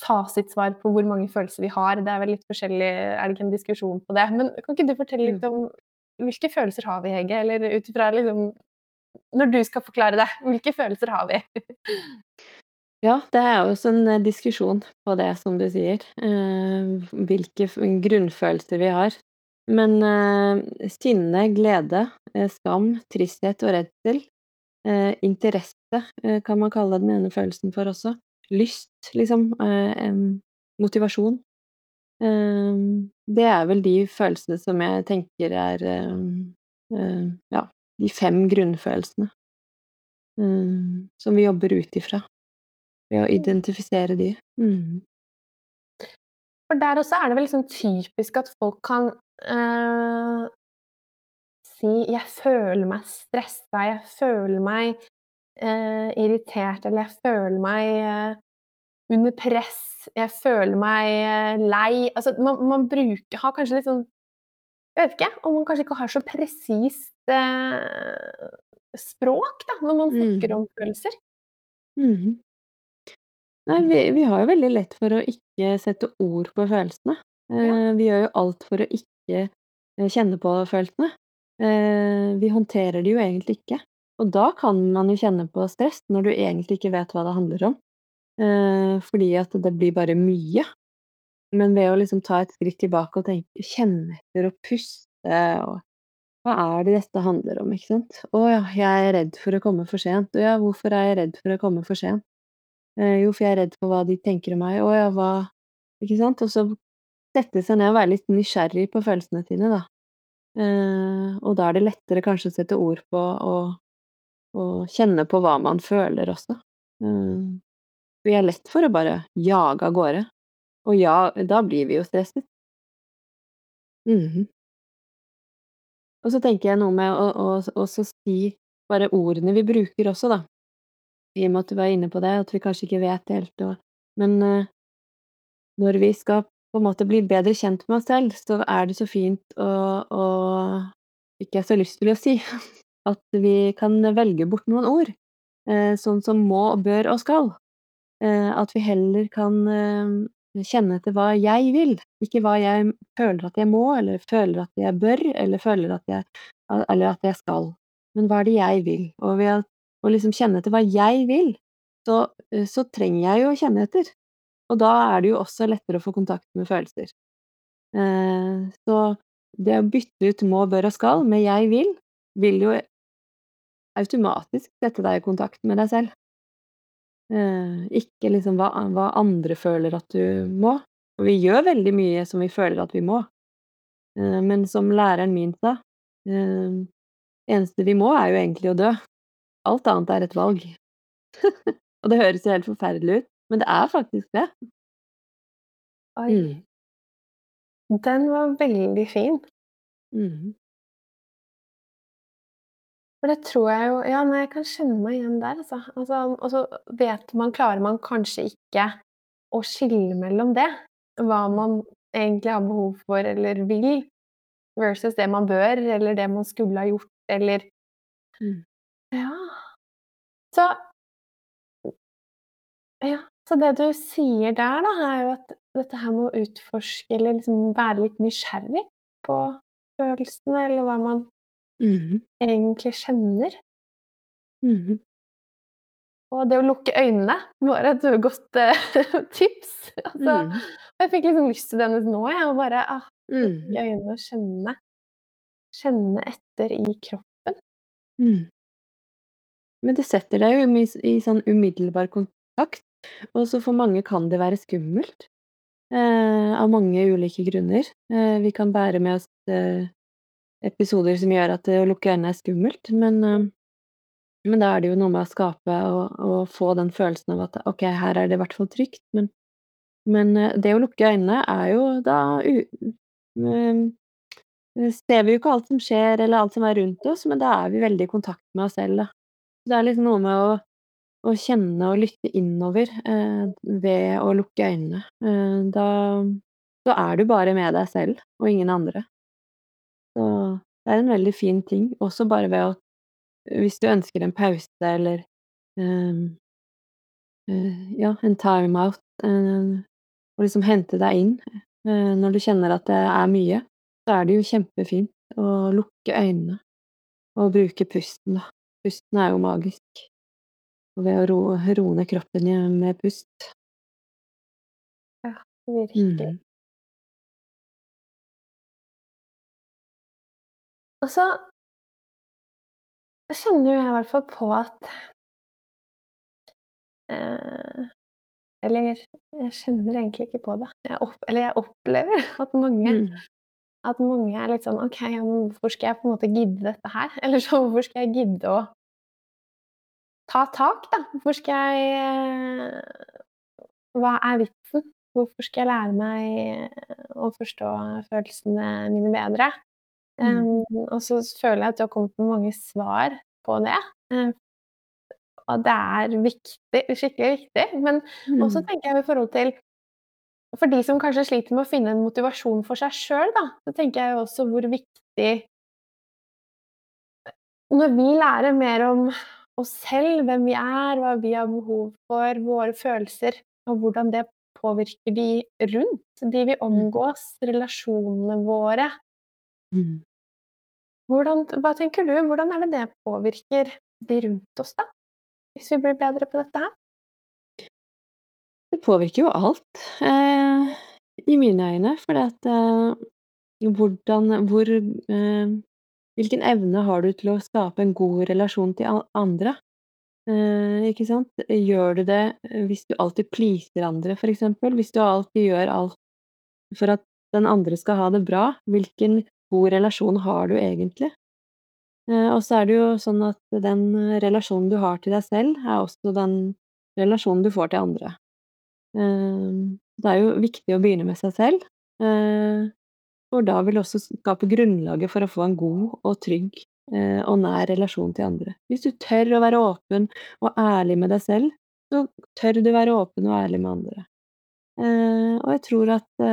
fasitsvar på hvor mange følelser vi har. Det er vel litt forskjellig Er det ikke en diskusjon på det? Men kan ikke du fortelle litt om hvilke følelser har vi, Hege? Eller ut ifra liksom Når du skal forklare det, hvilke følelser har vi? (laughs) Ja, det er jo også en diskusjon på det, som du sier. Eh, hvilke grunnfølelser vi har. Men uh, sinne, glede, skam, tristhet og redsel, interesse kan man kalle den ene følelsen for også, lyst, liksom, motivasjon. det er vel de følelsene som jeg tenker er ja, de fem grunnfølelsene som vi jobber ut ifra ved å identifisere de. Mm. For der også er det vel liksom typisk at folk kan eh, si 'jeg føler meg stressa', 'jeg føler meg uh, irritert', eller 'jeg føler meg eh, under press', 'jeg føler meg lei' Altså man, man, bruker Har kanskje litt sånn Jeg vet ikke om man kanskje ikke har så presist språk da, når man snakker mm. om følelser. Mm. Nei, vi, vi, har jo veldig lett for å ikke sette ord på følelsene. Ja. Vi gjør jo alt for å ikke eh, kjenne på følelsene. Eh, vi håndterer de jo egentlig ikke. Og da kan man jo kjenne på stress, når du egentlig ikke vet hva det handler om. Eh, fordi at det blir bare mye. Men ved å liksom ta et skritt tilbake og tenke, kjenne etter og puste og hva er det dette handler om, ikke sant? Å ja, jeg er redd for å komme for sent. Å ja, hvorfor er jeg redd for å komme for sent? jo, for jeg er redd for hva de tenker om meg. Å ja, hva Ikke sant? Og så sette seg ned og være litt nysgjerrig på følelsene sine, da. Eh, og da er det lettere kanskje å sette ord på og, og kjenne på hva man føler også. Eh, vi er lett for å bare jage av gårde. Og ja, da blir vi jo stresset. Mm. Og så tenker jeg noe med å, å, å si bare ordene vi bruker også, da. I og med at du var inne på det, at vi kanskje ikke vet helt og Men uh, når vi skal på en måte bli bedre kjent med oss selv, så er det så fint å, å Ikke så lyst til å si (laughs) at vi kan velge bort noen ord, eh, sånn som må, bør og skal. Eh, at vi heller kan eh, kjenne etter hva jeg vil, ikke hva jeg føler at jeg må, eller føler at jeg bør, eller føler at jeg, eller at jeg skal. Men hva er det jeg vil? Og ved å liksom kjenne etter hva jeg vil, så, så trenger jeg jo å kjenne etter. Og da er det jo også lettere å få kontakt med følelser. Så det å bytte ut må, bør og skal med jeg vil, vil jo automatisk sette deg i kontakt med deg selv. Eh, ikke liksom hva, hva andre føler at du må. For vi gjør veldig mye som vi føler at vi må. Eh, men som læreren min sa, eneste vi må, er jo egentlig å dø. Alt annet er et valg. (laughs) og det høres jo helt forferdelig ut, men det er faktisk det. Oi. Mm. Den var veldig fin. Mm. For det tror jeg jo Ja, nei, jeg kan kjenne meg igjen der, altså. altså. Og så vet man Klarer man kanskje ikke å skille mellom det, hva man egentlig har behov for eller vil, versus det man bør, eller det man skulle ha gjort, eller mm. Ja. Så Ja. Så det du sier der, da, er jo at dette her med å utforske eller liksom være litt nysgjerrig på følelsene, eller hva man mm. egentlig kjenner. Mm. Og det å lukke øynene var et godt uh, (laughs) tips. Altså, mm. Jeg fikk liksom lyst til det nå, jeg. Og bare ah, lukke mm. øynene og kjenne, kjenne etter i kroppen. Mm. Men det setter deg jo i, i sånn umiddelbar kontakt og så for mange kan det være skummelt, eh, av mange ulike grunner. Eh, vi kan bære med oss eh, episoder som gjør at å lukke øynene er skummelt, men, eh, men da er det jo noe med å skape og, og, få den følelsen av at ok, her er det i hvert fall trygt, men, men eh, det å lukke øynene er jo da eh, ser vi jo ikke alt som skjer eller alt som er rundt oss, men da er vi veldig i kontakt med oss selv. Da. Det er liksom noe med å å kjenne og lytte innover eh, ved å lukke øynene. Eh, da, da, er du bare med deg selv og ingen andre. Så Det er en veldig fin ting, også bare ved at Hvis du ønsker en pause eller um, uh, ja, en timeout, uh, og liksom hente deg inn uh, når du kjenner at det er mye, så er det jo kjempefint å lukke øynene og bruke pusten, da. Pusten er jo magisk. Og ved å roe ned kroppen med pust. Ja, virkelig. Mm. Og så kjenner jeg i hvert fall på at eh, Eller jeg kjenner egentlig ikke på det. Jeg opp, eller jeg opplever at mange, mm. at mange er litt sånn OK, hvorfor skal jeg på en måte gidde dette her? (laughs) Eller så hvorfor skal jeg gidde å ta tak, da? Hvorfor skal jeg eh, Hva er vitsen? Hvorfor skal jeg lære meg å forstå følelsene mine bedre? Um, og så føler jeg at du har kommet med mange svar på det. Um, og det er viktig, skikkelig viktig. Men mm. også tenker jeg i forhold til For de som kanskje sliter med å finne en motivasjon for seg sjøl, så tenker jeg også hvor viktig Når vi lærer mer om oss selv, hvem vi er, hva vi har behov for, våre følelser, og hvordan det påvirker de rundt, de vi mm. omgås, relasjonene våre. Mm. Hvordan, hva tenker du, hvordan er det det påvirker de rundt oss, da? Hvis vi blir bedre på dette her? Det påvirker jo alt, eh, i mine øyne. For at eh, hvordan Hvor eh, Hvilken evne har du til å skape en god relasjon til andre? Eh, ikke sant? Gjør du det hvis du alltid pleaser andre, eksempel? Hvis du alltid gjør alt for at den andre skal ha det bra, hvilken god relasjon har du egentlig? Eh, og så er det jo sånn at den relasjonen du har til deg selv, er også den relasjonen du får til andre. Eh, det er jo viktig å begynne med seg selv, eh, for da vil også skape grunnlaget for å få en god og trygg og nær relasjon til andre. Hvis du tør å være åpen og ærlig med deg selv, så tør du være åpen og ærlig med andre. Og jeg tror at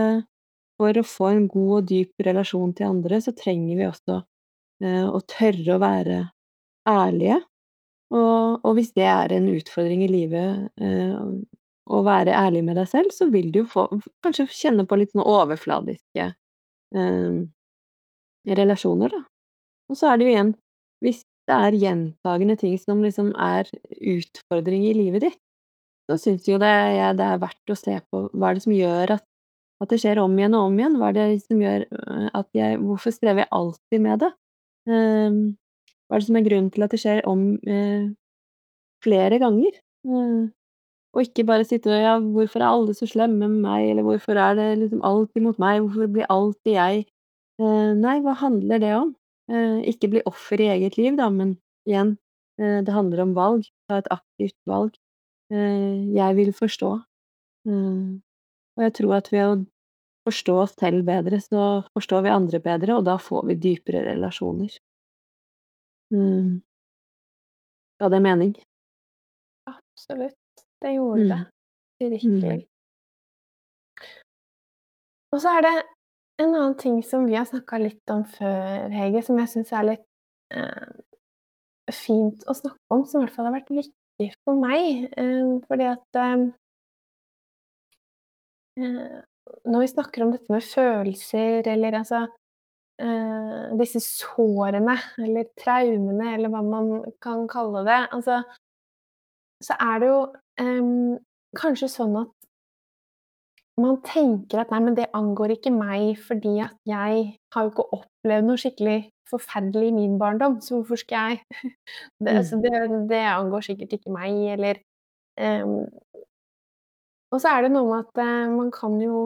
for å få en god og dyp relasjon til andre, så trenger vi også eh, å tørre å være ærlige. Og, og, hvis det er en utfordring i livet, eh, å være ærlig med deg selv, så vil du jo få, kanskje kjenne på litt sånn overfladiske eh, relasjoner, da. Og så er det jo igjen Hvis det er gjentagende ting som liksom er utfordring i livet ditt, så syns jo det, ja, det er verdt å se på hva er det som gjør at at det skjer om igjen og om igjen. Hva er det som gjør øh, at jeg Hvorfor strever jeg alltid med det? Ehm, hva er det som er grunnen til at det skjer om eh, flere ganger? Eh, og ikke bare sitte og ja, hvorfor er alle så slemme med meg, eller hvorfor er det liksom alltid mot meg, hvorfor blir alltid jeg eh, Nei, hva handler det om? ikke bli offer i eget liv, da, men igjen, det handler om valg. Ta et aktivt valg. jeg vil forstå. Og jeg tror at ved å forstå oss selv bedre, så forstår vi andre bedre, og da får vi dypere relasjoner. Mm. Ga det mening? Absolutt. Det gjorde mm. det. Virkelig. Mm. Og så er det en annen ting som vi har snakka litt om før, Hege, som jeg syns er litt eh, fint å snakke om, som i hvert fall har vært viktig for meg. Eh, fordi at Eh, når vi snakker om dette med følelser, eller altså eh, disse sårene, eller traumene, eller hva man kan kalle det, altså Så er det jo um, kanskje sånn at man tenker at nei, men det angår ikke meg, fordi at jeg har jo ikke opplevd noe skikkelig forferdelig i min barndom, så hvorfor skal jeg (laughs) det, mm. altså, det, det angår sikkert ikke meg, eller um, og så er det noe med at eh, man kan jo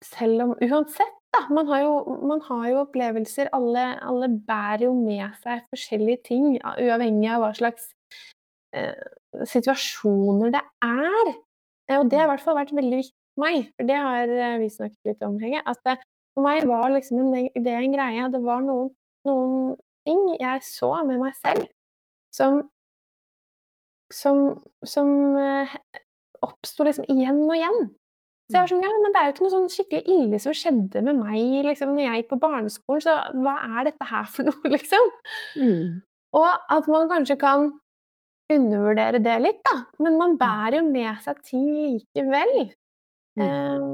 Selv om Uansett, da. Man har jo, man har jo opplevelser. Alle, alle, bærer jo med seg forskjellige ting, uavhengig av hva slags eh, situasjoner det er. Og det har i hvert fall vært veldig viktig for meg, for det har eh, vi snakket litt om, Hege. At det, for meg var liksom en, det en greie. Det var noen, noen ting jeg så med meg selv som som, som eh, oppsto liksom igjen og igjen. Så jeg var sånn, ja, men det er jo ikke noe sånn skikkelig ille som skjedde med meg liksom, når jeg gikk på barneskolen, så hva er dette her for noe, (laughs) liksom? Mm. Og at man kanskje kan undervurdere det litt, da. Men man bærer jo med seg ting likevel. Mm. Um,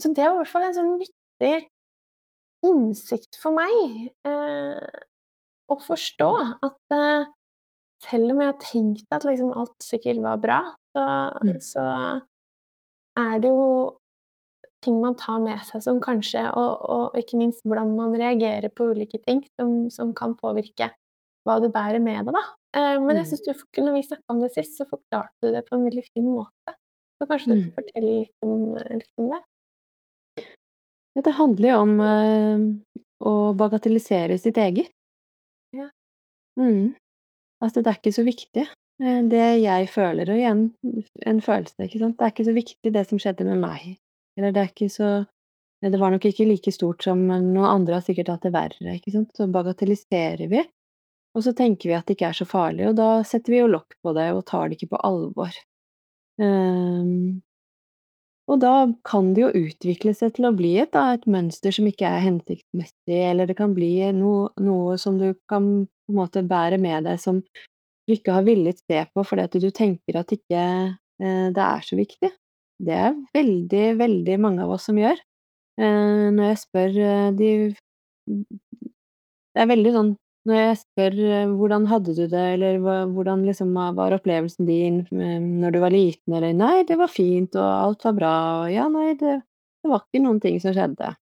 så det var i hvert fall en sånn nyttig innsikt for meg uh, å forstå at eh, selv om jeg har tenkt at liksom alt sikkert var bra, så, Mm. så er det jo ting man tar med seg som kanskje og, og ikke minst hvordan man reagerer på ulike ting, som, som kan påvirke hva du bærer med deg, da. Eh, men jeg Mm. syns du når vi snakka om det sist, så forklarte du det på en veldig fin måte. Så kanskje du Mm. forteller fortelle litt om, litt om det? Det handler jo om eh, å bagatellisere sitt eget. Ja. Mm. Altså, det er ikke så viktig. eh, Det jeg føler, og igjen en følelse, ikke sant. Det er ikke så viktig det som skjedde med meg. Eller det er ikke så Det var nok ikke like stort som noen andre har sikkert hatt det verre, ikke sant. Så bagatelliserer vi, og så tenker vi at det ikke er så farlig, og da setter vi jo lokk på det og tar det ikke på alvor. Ehm, og da kan det jo utvikle seg til å bli et, da, et mønster som ikke er hensiktsmessig, eller det kan bli noe, noe som du kan på en måte bære med deg som du ikke har villet se på fordi at du tenker at ikke eh, det er så viktig. Det er veldig, veldig mange av oss som gjør. Eh, når jeg spør eh, de Det er veldig sånn når jeg spør eh, hvordan hadde du det, eller hvordan liksom var opplevelsen din eh, når du var liten, eller nei, det var fint, og alt var bra, og ja, nei, det, det var ikke noen ting som skjedde.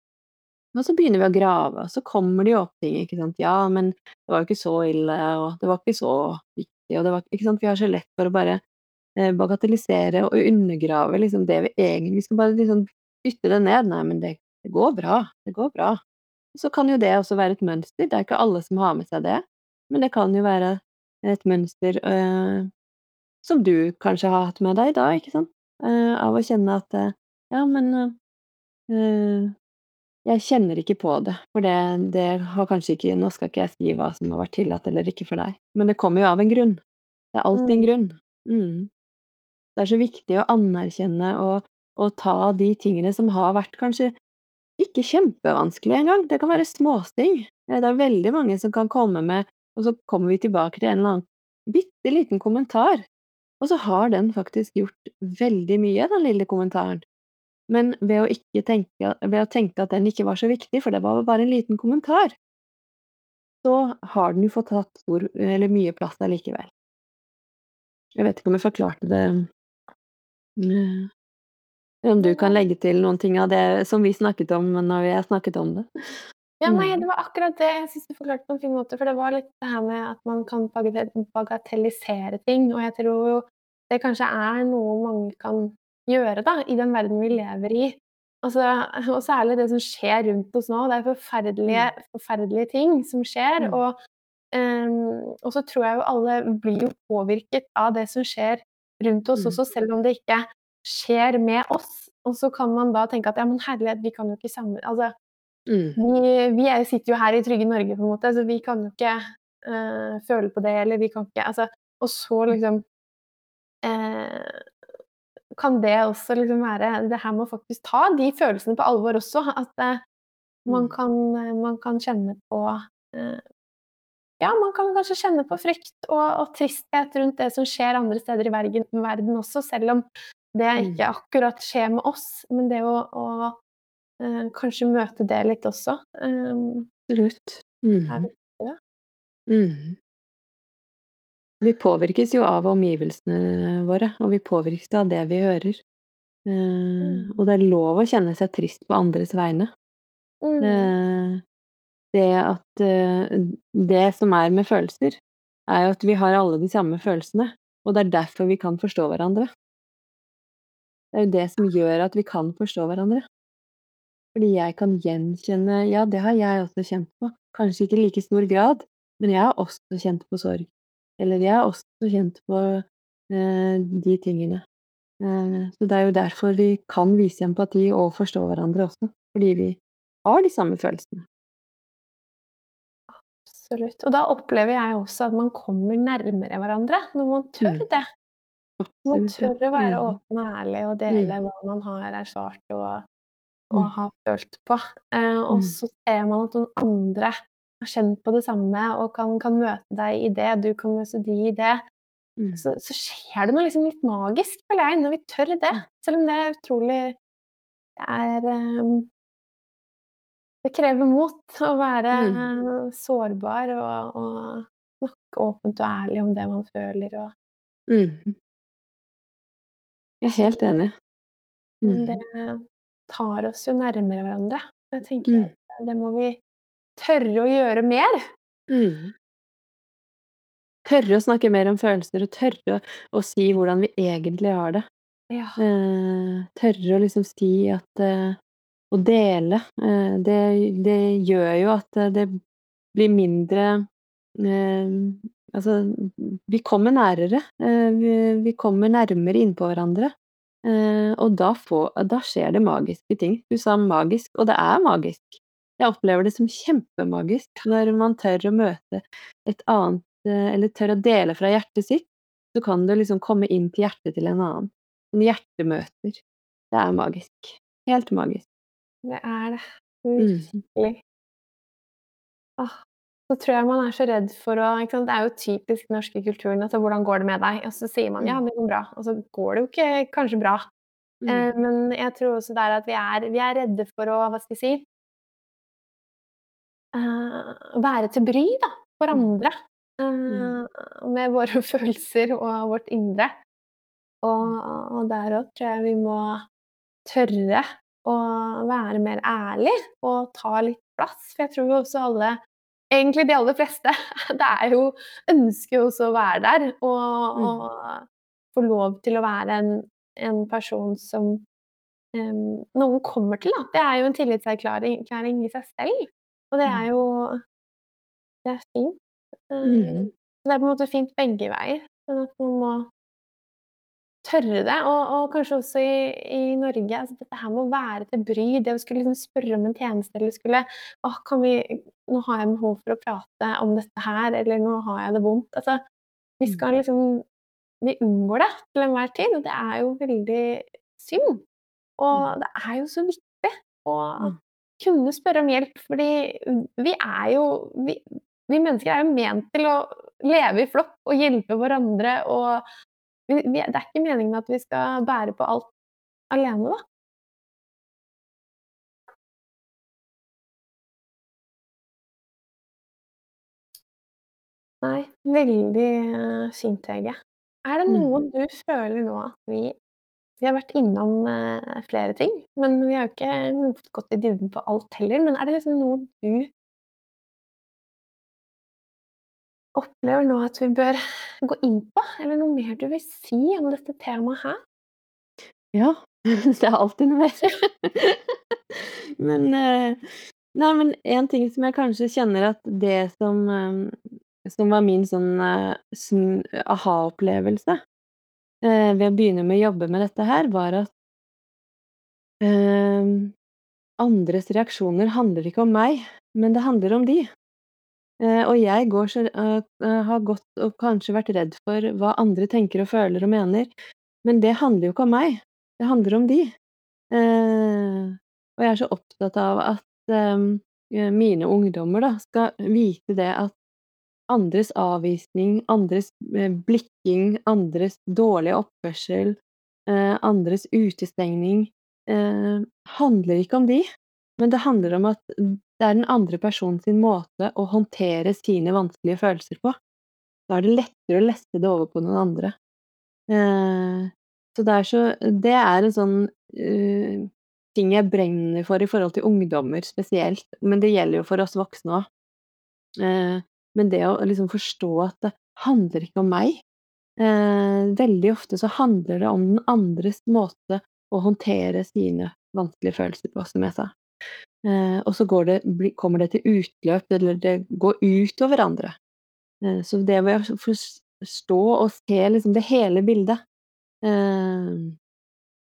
Og så begynner vi å grave, og så kommer det jo opp ting, ikke sant, ja, men det var jo ikke så ille, og det var ikke så viktig, og det var ikke sant, vi har så lett for å bare eh, bagatellisere og undergrave liksom det vi egentlig Vi skal bare liksom dytte det ned. Nei, men det, det går bra. Det går bra. Så kan jo det også være et mønster. Det er ikke alle som har med seg det, men det kan jo være et mønster øh, som du kanskje har hatt med deg da, ikke sant? Uh, av å kjenne at uh, ja, men uh, jeg kjenner ikke på det, for det, det har kanskje ikke Nå skal ikke jeg si hva som har vært tillatt eller ikke for deg, men det kommer jo av en grunn. Det er alltid en grunn. Mm. Det er så viktig å anerkjenne og, og ta de tingene som har vært kanskje ikke kjempevanskelig engang, det kan være småting. Det er veldig mange som kan komme med og så kommer vi tilbake til en eller annen bitte liten kommentar, og så har den faktisk gjort veldig mye, den lille kommentaren. Men ved å, tenke, ved å tenke at den ikke var så viktig, for det var bare en liten kommentar, så har den jo fått tatt stor, eller mye plass allikevel. Jeg vet ikke om jeg forklarte det om du kan legge til noen ting av det som vi snakket om når vi har snakket om det? Ja, nei, Mm. det var akkurat det jeg syns du forklarte på en fin måte. For det var litt det her med at man kan bagatellisere ting. Og jeg tror jo det kanskje er noe mange kan gjøre da, i den verden vi lever i. Altså, og særlig det som skjer rundt oss nå. Det er forferdelige, forferdelige ting som skjer. Mm. Og, um, og så tror jeg jo alle blir jo påvirket av det som skjer rundt oss Mm. også, selv om det ikke skjer med oss. Og så kan man da tenke at ja, men herlighet, vi kan jo ikke sammen... Altså, Mm. vi, vi er, sitter jo her i trygge Norge, på en måte, så vi kan jo ikke øh, føle på det, eller vi kan ikke altså, Og så liksom øh, Kan det også liksom være Det her med å faktisk ta de følelsene på alvor også. At eh, man, Mm. kan, man kan kjenne på eh, Ja, man kan kanskje kjenne på frykt og, og tristhet rundt det som skjer andre steder i verden, verden også, selv om det Mm. ikke akkurat skjer med oss. Men det å, å uh, kanskje møte det litt også. Um, Absolutt. er Mm. Mm. Vi påvirkes jo av omgivelsene våre, og vi påvirkes av det vi hører. Mm. og det er lov å kjenne seg trist på andres vegne. Mm. Uh, det at uh, Det som er med følelser, er jo at vi har alle de samme følelsene, og det er derfor vi kan forstå hverandre. Det er jo det som gjør at vi kan forstå hverandre. Fordi jeg kan gjenkjenne Ja, det har jeg også kjent på. Kanskje ikke i like stor grad, men jeg har også kjent på sorg. Eller jeg har også kjent på eh, de tingene. Eh, så det er jo derfor vi kan vise empati og forstå hverandre også. Fordi vi har de samme følelsene. Absolutt. Og da opplever jeg også at man kommer nærmere hverandre når man tør Mm. det. Man tør å være Mm. åpen og ærlig og Mm. dele hva man har erfart og og Mm. har følt på. Eh, og Mm. så ser man at noen andre har kjent på det samme og kan kan møte deg i det, du kan møte de i det. Mm. Så så skjer det noe liksom litt magisk, føler jeg, når vi tør det. Selv om det er utrolig Det er um, Det krever mot å være Mm. sårbar og og snakke åpent og ærlig om det man føler og Mm. Jeg er helt enig. Mm. det tar oss jo nærmere hverandre. Jeg tenker Mm. at det må vi tørre å gjøre mer. Mm. Tørre å snakke mer om følelser, og tørre å si hvordan vi egentlig har det. Ja. Eh, tørre å liksom si at eh, Å dele, eh, det det gjør jo at eh, det blir mindre eh, Altså, vi kommer nærere. Eh, vi vi kommer nærmere innpå hverandre. Eh, og da får da skjer det magiske ting. Du sa magisk, og det er magisk. Jeg opplever det som kjempemagisk når man tør å møte et annet eh, eller tør å dele fra hjertet sitt, så kan du liksom komme inn til hjertet til en annen. En hjertemøter. Det er magisk. Helt magisk. Det er det. Mm. Virkelig. Åh, så tror jeg man er så redd for å det er jo typisk den norske kulturen altså 'hvordan går det med deg?' Og så sier man 'ja, Mm. det går bra', og så går det jo ikke kanskje bra. Eh, Mm. men jeg tror også det er at vi er vi er redde for å, hva skal jeg si eh, være til bry, da, for Mm. andre. Eh, Mm. med våre (laughs) følelser og vårt indre. Og og der òg tror jeg vi må tørre å være mer ærlig og ta litt plass. For jeg tror jo også alle egentlig de aller fleste (laughs) det er jo ønsker jo også å være der og Mm. og få lov til å være en en person som, um, noen kommer til, da. Det er jo en tillitserklæring i seg selv. Og det er Mm. jo det er fint. Mm. Så det er på en måte fint begge veier. Sånn at man må tørre det. Og og kanskje også i i Norge, altså dette her med å være til bry, det å skulle liksom spørre om en tjeneste eller skulle «Åh, kan vi nå har jeg behov for å prate om dette her», eller «nå har jeg det vondt». Altså, vi Mm. skal liksom vi unngår det til enhver tid, og det er jo veldig synd. Og Mm. det er jo så viktig å Mm. kunne spørre om hjelp, fordi vi er jo vi vi mennesker er jo ment til å leve i flokk og hjelpe hverandre og vi vi det er ikke meningen at vi skal bære på alt alene, da. Nei, veldig fint, Hege. Er det Mm. noe du føler nå at vi vi har vært innom eh, flere ting, men vi har jo ikke gått i dybden på alt heller. Men er det liksom noe du opplever nå at vi bør gå inn på, eller noe mer du vil si om dette temaet her? Ja, (laughs) det er alltid noe mer. (laughs) Men eh, Nei, men en ting som jeg kanskje kjenner at det som eh, som var min sånn eh, aha-opplevelse ved å begynne med å jobbe med dette her, var at andres reaksjoner handler ikke om meg, men det handler om de. Eh, og jeg går så eh, eh, har gått og kanskje vært redd for hva andre tenker og føler og mener, men det handler jo ikke om meg, det handler om de. Og jeg er så opptatt av at eh, mine ungdommer da skal vite det at andres avvisning, andres blikking, andres dårlige oppførsel, andres utestengning, handler ikke om de, men det handler om at det er den andre personen sin måte å håndtere sine vanskelige følelser på. Da er det lettere å lesse det over på noen andre. Eh, så det er så Det er en sånn uh, ting jeg brenner for i forhold til ungdommer spesielt, men det gjelder jo for oss voksne òg. Eh, men det å liksom forstå at det handler ikke om meg. Veldig ofte så handler det om den andres måte å håndtere sine vanskelige følelser på, som jeg sa. Eh, og så det, kommer det til utløp, eller det går ut over andre. Eh, så det ved å forstå og se liksom det hele bildet, eh,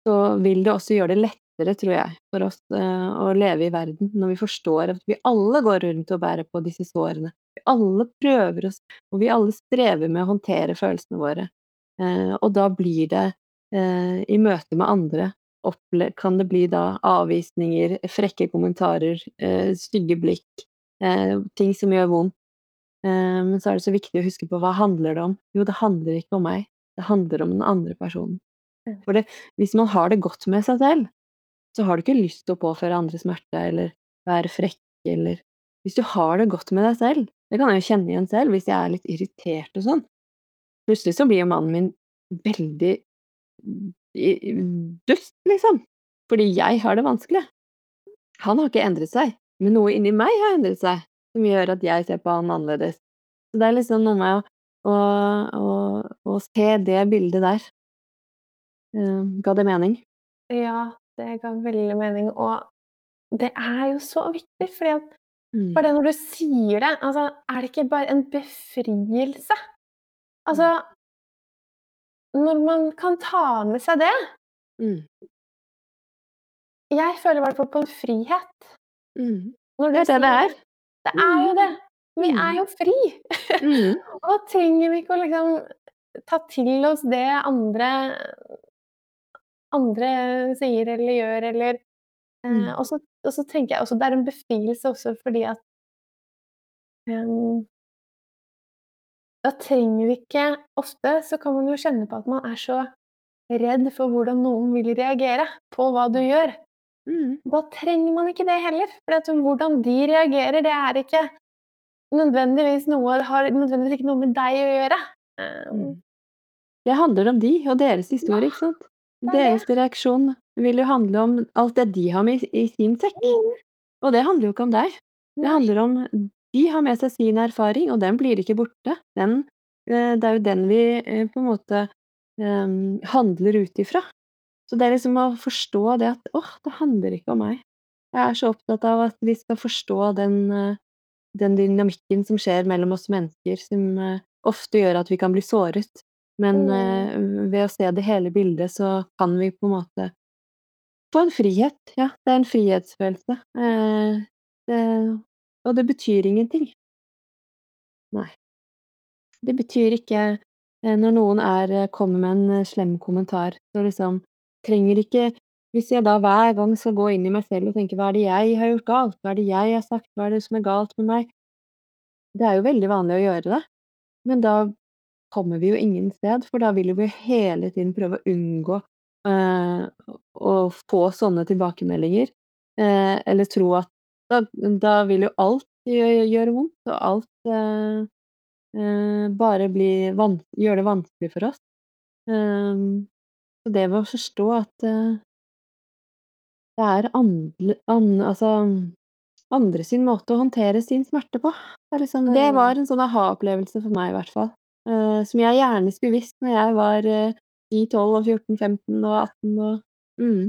så vil det også gjøre det lettere, tror jeg, for oss å leve i verden, når vi forstår at vi alle går rundt og bærer på disse sårene. Vi alle prøver oss, og vi alle strever med å håndtere følelsene våre. Og da blir det I møte med andre kan det bli da avvisninger, frekke kommentarer, eh, stygge blikk, eh, ting som gjør vondt. Eh, men så er det så viktig å huske på hva handler det om? Jo, det handler ikke om meg, det handler om den andre personen. For det, hvis man har det godt med seg selv, så har du ikke lyst til å påføre andre smerte eller være frekk eller Hvis du har det godt med deg selv, det kan jeg jo kjenne igjen selv hvis jeg er litt irritert og sånn. Plutselig så blir jo mannen min veldig dust, liksom. Fordi jeg har det vanskelig. Han har ikke endret seg, men noe inni meg har endret seg, som gjør at jeg ser på han annerledes. Så det er liksom noe med å, å, å, å se det bildet der. Uh, ga det mening? Ja, det ga veldig mening. Og det er jo så viktig, fordi at mm. bare når du sier det, altså, er det ikke bare en befrielse? Altså. Når man kan ta med seg det mm. Jeg føler i hvert fall på en frihet. Mm. det er det det er. Det er jo det. Vi er jo fri. (laughs) og da trenger vi ikke å liksom ta til oss det andre andre sier eller gjør, eller eh, mm. og, så, og, så, tenker jeg også det er en befrielse også fordi at um, Da trenger vi ikke Ofte så kan man jo kjenne på at man er så redd for hvordan noen vil reagere på hva du gjør. Mm. Da trenger man ikke det heller. For hvordan de reagerer, det er ikke nødvendigvis noe, har nødvendigvis ikke noe med deg å gjøre. Um, det handler om de og deres historie, ikke sant? Deres reaksjon vil jo handle om alt det de har med i sin sekk. Mm. Og det handler jo ikke om deg. Det handler om De har med seg sin erfaring, og den blir ikke borte. Den, eh, det er jo den vi eh, på en måte um, handler ut ifra. Så det er liksom å forstå det at åh, det handler ikke om meg. Jeg er så opptatt av at vi skal forstå den, den dynamikken som skjer mellom oss mennesker, som ofte gjør at vi kan bli såret. Men mm. ved å se det hele bildet, så kan vi på en måte få en frihet. Ja, det er en frihetsfølelse. Eh, det, og det betyr ingenting. Nei. Det betyr ikke eh, når noen er, kommer med en slem kommentar, så liksom trenger ikke Hvis jeg da hver gang skal gå inn i meg selv og tenke hva er det jeg har gjort galt, hva er det jeg har sagt, hva er det som er galt med meg? Det er jo veldig vanlig å gjøre det, men da kommer vi jo ingen sted, for da vil vi hele tiden prøve å unngå eh, å få sånne tilbakemeldinger, eh, eller tro at da, da, vil jo alt gjøre, vondt, og alt eh, eh bare gjør det vanskelig for oss. Eh, så det ved å forstå at eh, det er andre, an, altså andre sin måte å håndtere sin smerte på. Det, liksom, det var en sånn aha-opplevelse for meg, i hvert fall. Uh, som jeg gjerne skulle visst når jeg var uh, 10, 12 og 14, 15 og 18 og mm.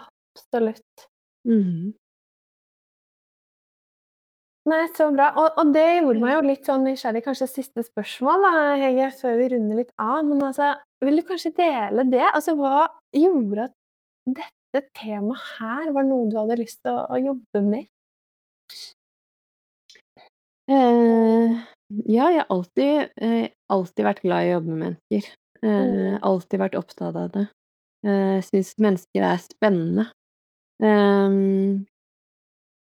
Absolutt. Mm. Nei, så bra. Og, og, det gjorde meg jo litt sånn nysgjerrig. Kanskje siste spørsmål, da, Hege, før vi runder litt av. Men altså, vil du kanskje dele det? Altså, hva gjorde at dette temaet her var noe du hadde lyst til å, å jobbe med? Eh, ja, jeg har alltid, eh, alltid vært glad i å jobbe med mennesker. Eh, mm. alltid vært opptatt av det. Eh, Syns mennesker er spennende. Um,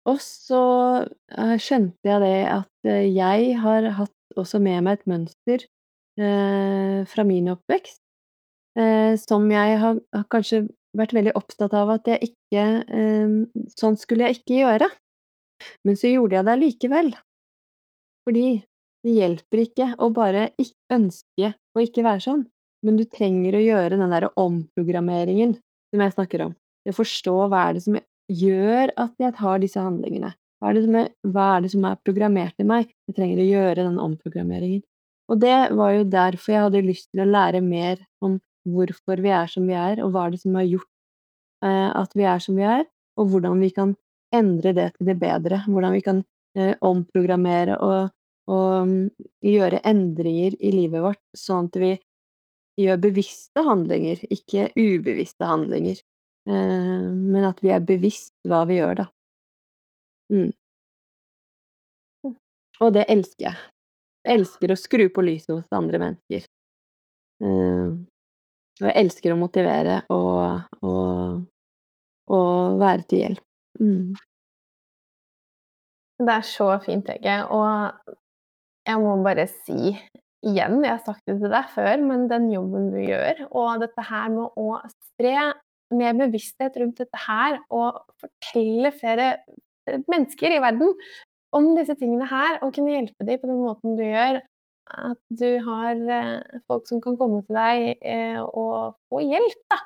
og så eh, skjønte jeg det at eh, jeg har hatt også med meg et mønster eh, fra min oppvekst eh, som jeg har, har, kanskje vært veldig opptatt av at jeg ikke Sånn skulle jeg ikke gjøre. Men så gjorde jeg det likevel. Fordi det hjelper ikke å bare ønske å ikke være sånn, men du trenger å gjøre den derre omprogrammeringen som jeg snakker om. Å forstå hva er det som gjør at jeg tar disse handlingene. Hva er, er, hva er, det som er programmert i meg? Jeg trenger å gjøre den omprogrammeringen. Og det var jo derfor jeg hadde lyst til å lære mer om hvorfor vi er som vi er, og hva er det som har gjort eh, at vi er som vi er, og hvordan vi kan endre det til det bedre. Hvordan vi kan eh, omprogrammere og og um, gjøre endringer i livet vårt, sånn at vi gjør bevisste handlinger, ikke ubevisste handlinger. Eh, men at vi er bevisst hva vi gjør, da. Mm. Og det elsker jeg. Jeg elsker å skru på lyset hos andre mennesker. Uh, og jeg elsker å motivere og, og, og være til hjelp. Mm. Det er så fint, Hege. Og jeg må bare si igjen, jeg har sagt det til deg før, men den jobben du gjør, og dette her med å spre mer bevissthet rundt dette her, og fortelle flere mennesker i verden om disse tingene her, og kunne hjelpe dem på den måten du gjør, at du har eh, folk som kan komme til deg eh, og få hjelp, da.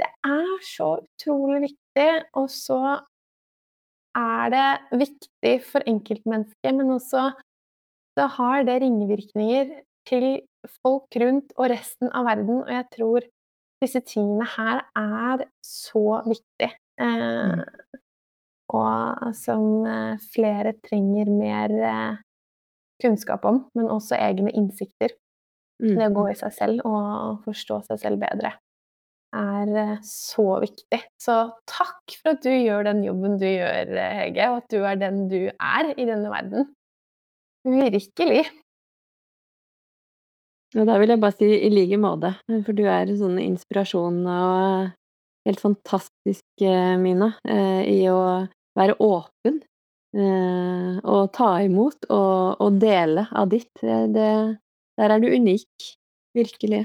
Det er så utrolig viktig, og så er det viktig for enkeltmennesket, men også så har det ringvirkninger til folk rundt og resten av verden, og jeg tror disse tingene her er så viktig. Eh, mm. Og som eh, flere trenger mer eh, kunnskap om, men også egne innsikter. Mm. Det å gå i seg selv og forstå seg selv bedre er eh, så viktig. Så takk for at du gjør den jobben du gjør, Hege, og at du er den du er i denne verden. Virkelig. Ja, da vil jeg bare si i like måte, for du er en sånn inspirasjon og helt fantastisk, Mina, i å være åpen eh, og ta imot og, og, dele av ditt. Det, der er du unik. Virkelig.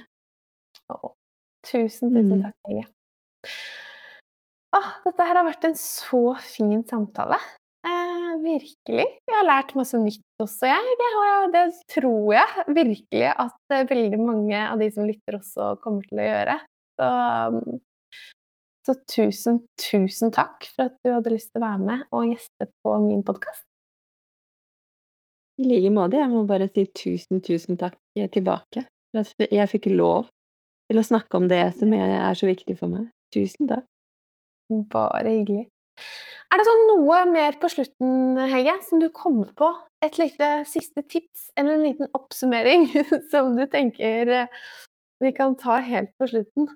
Å, tusen, tusen mm. takk, Hege. Å, dette her har vært en så fin samtale. Virkelig. Jeg har lært masse nytt også, jeg. Det, det, tror jeg virkelig at eh, veldig mange av de som lytter, også kommer til å gjøre. Så så tusen, tusen takk for at du hadde lyst til å være med og gjeste på min podkast. I like måte. Jeg må bare si tusen, tusen takk tilbake for at jeg fikk lov til å snakke om det som er så viktig for meg. Tusen takk. Bare hyggelig. Er det sånn noe mer på slutten, Hege, som du kommer på? Et lite siste tips eller en liten oppsummering (laughs) som du tenker vi kan ta helt på slutten?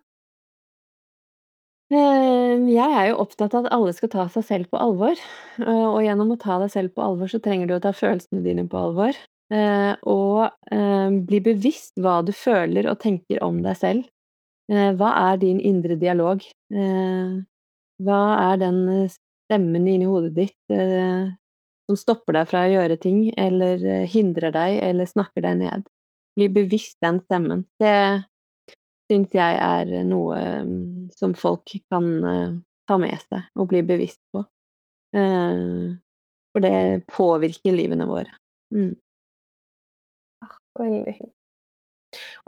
Eh, jeg er jo opptatt av at alle skal ta seg selv på alvor, eh, og gjennom å ta deg selv på alvor, så trenger du å ta følelsene dine på alvor. Eh, og bli bevisst hva du føler og tenker om deg selv. Hva er din indre dialog? Hva er den stemmen inni hodet ditt som stopper deg fra å gjøre ting, eller hindrer deg, eller snakker deg ned? Bli bevisst den stemmen. Det syns jeg er noe mm, som folk kan eh, ta med seg og bli bevisst på. Eh, for det påvirker livene våre. Mm. Ah, veldig fint.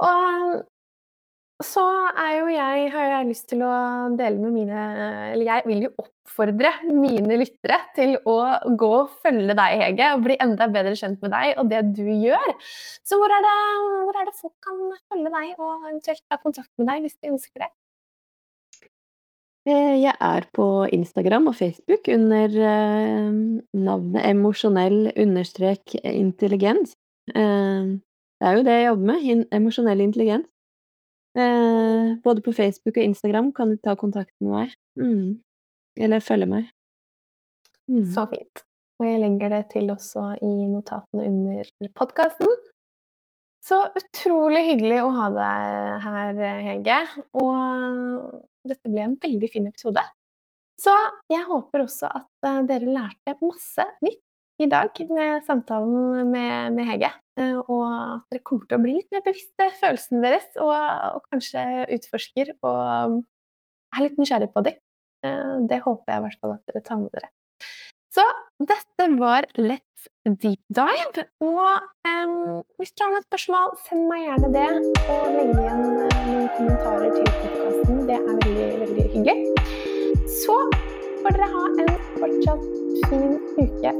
Og så er jo jeg, har jeg lyst til å dele med mine Eller jeg vil jo oppfordre mine lyttere til å gå og følge deg, Hege, og bli enda bedre kjent med deg og det du gjør. Så hvor er det, hvor er det folk kan følge deg og eventuelt ta kontakt med deg hvis de ønsker det? Eh, jeg er på Instagram og Facebook under eh, navnet emosjonell understrek intelligens. Eh, det er jo det jeg jobber med, emosjonell intelligens. Eh, både på Facebook og Instagram kan du ta kontakt med meg. Mm. Eller følge meg. Mm. Så fint. Og jeg legger det til også i notatene under podkasten. Så utrolig hyggelig å ha deg her, Hege. Og dette ble en veldig fin episode. Så jeg håper også at eh, dere lærte masse nytt i dag med samtalen med, med Hege. Eh, og at dere kommer til å bli litt mer bevisste følelsene deres, og, og, kanskje utforsker og er litt nysgjerrig på dem. Eh, det håper jeg i hvert fall at dere tar med dere. Så dette var Let's Deep Dive. Og um, hvis dere har noen spørsmål, send meg gjerne det. Og legg igjen noen kommentarer til podkasten. Det er veldig, veldig hyggelig. Så får dere ha en fortsatt fin uke.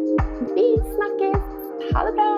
Vi snakkes! Ha det bra!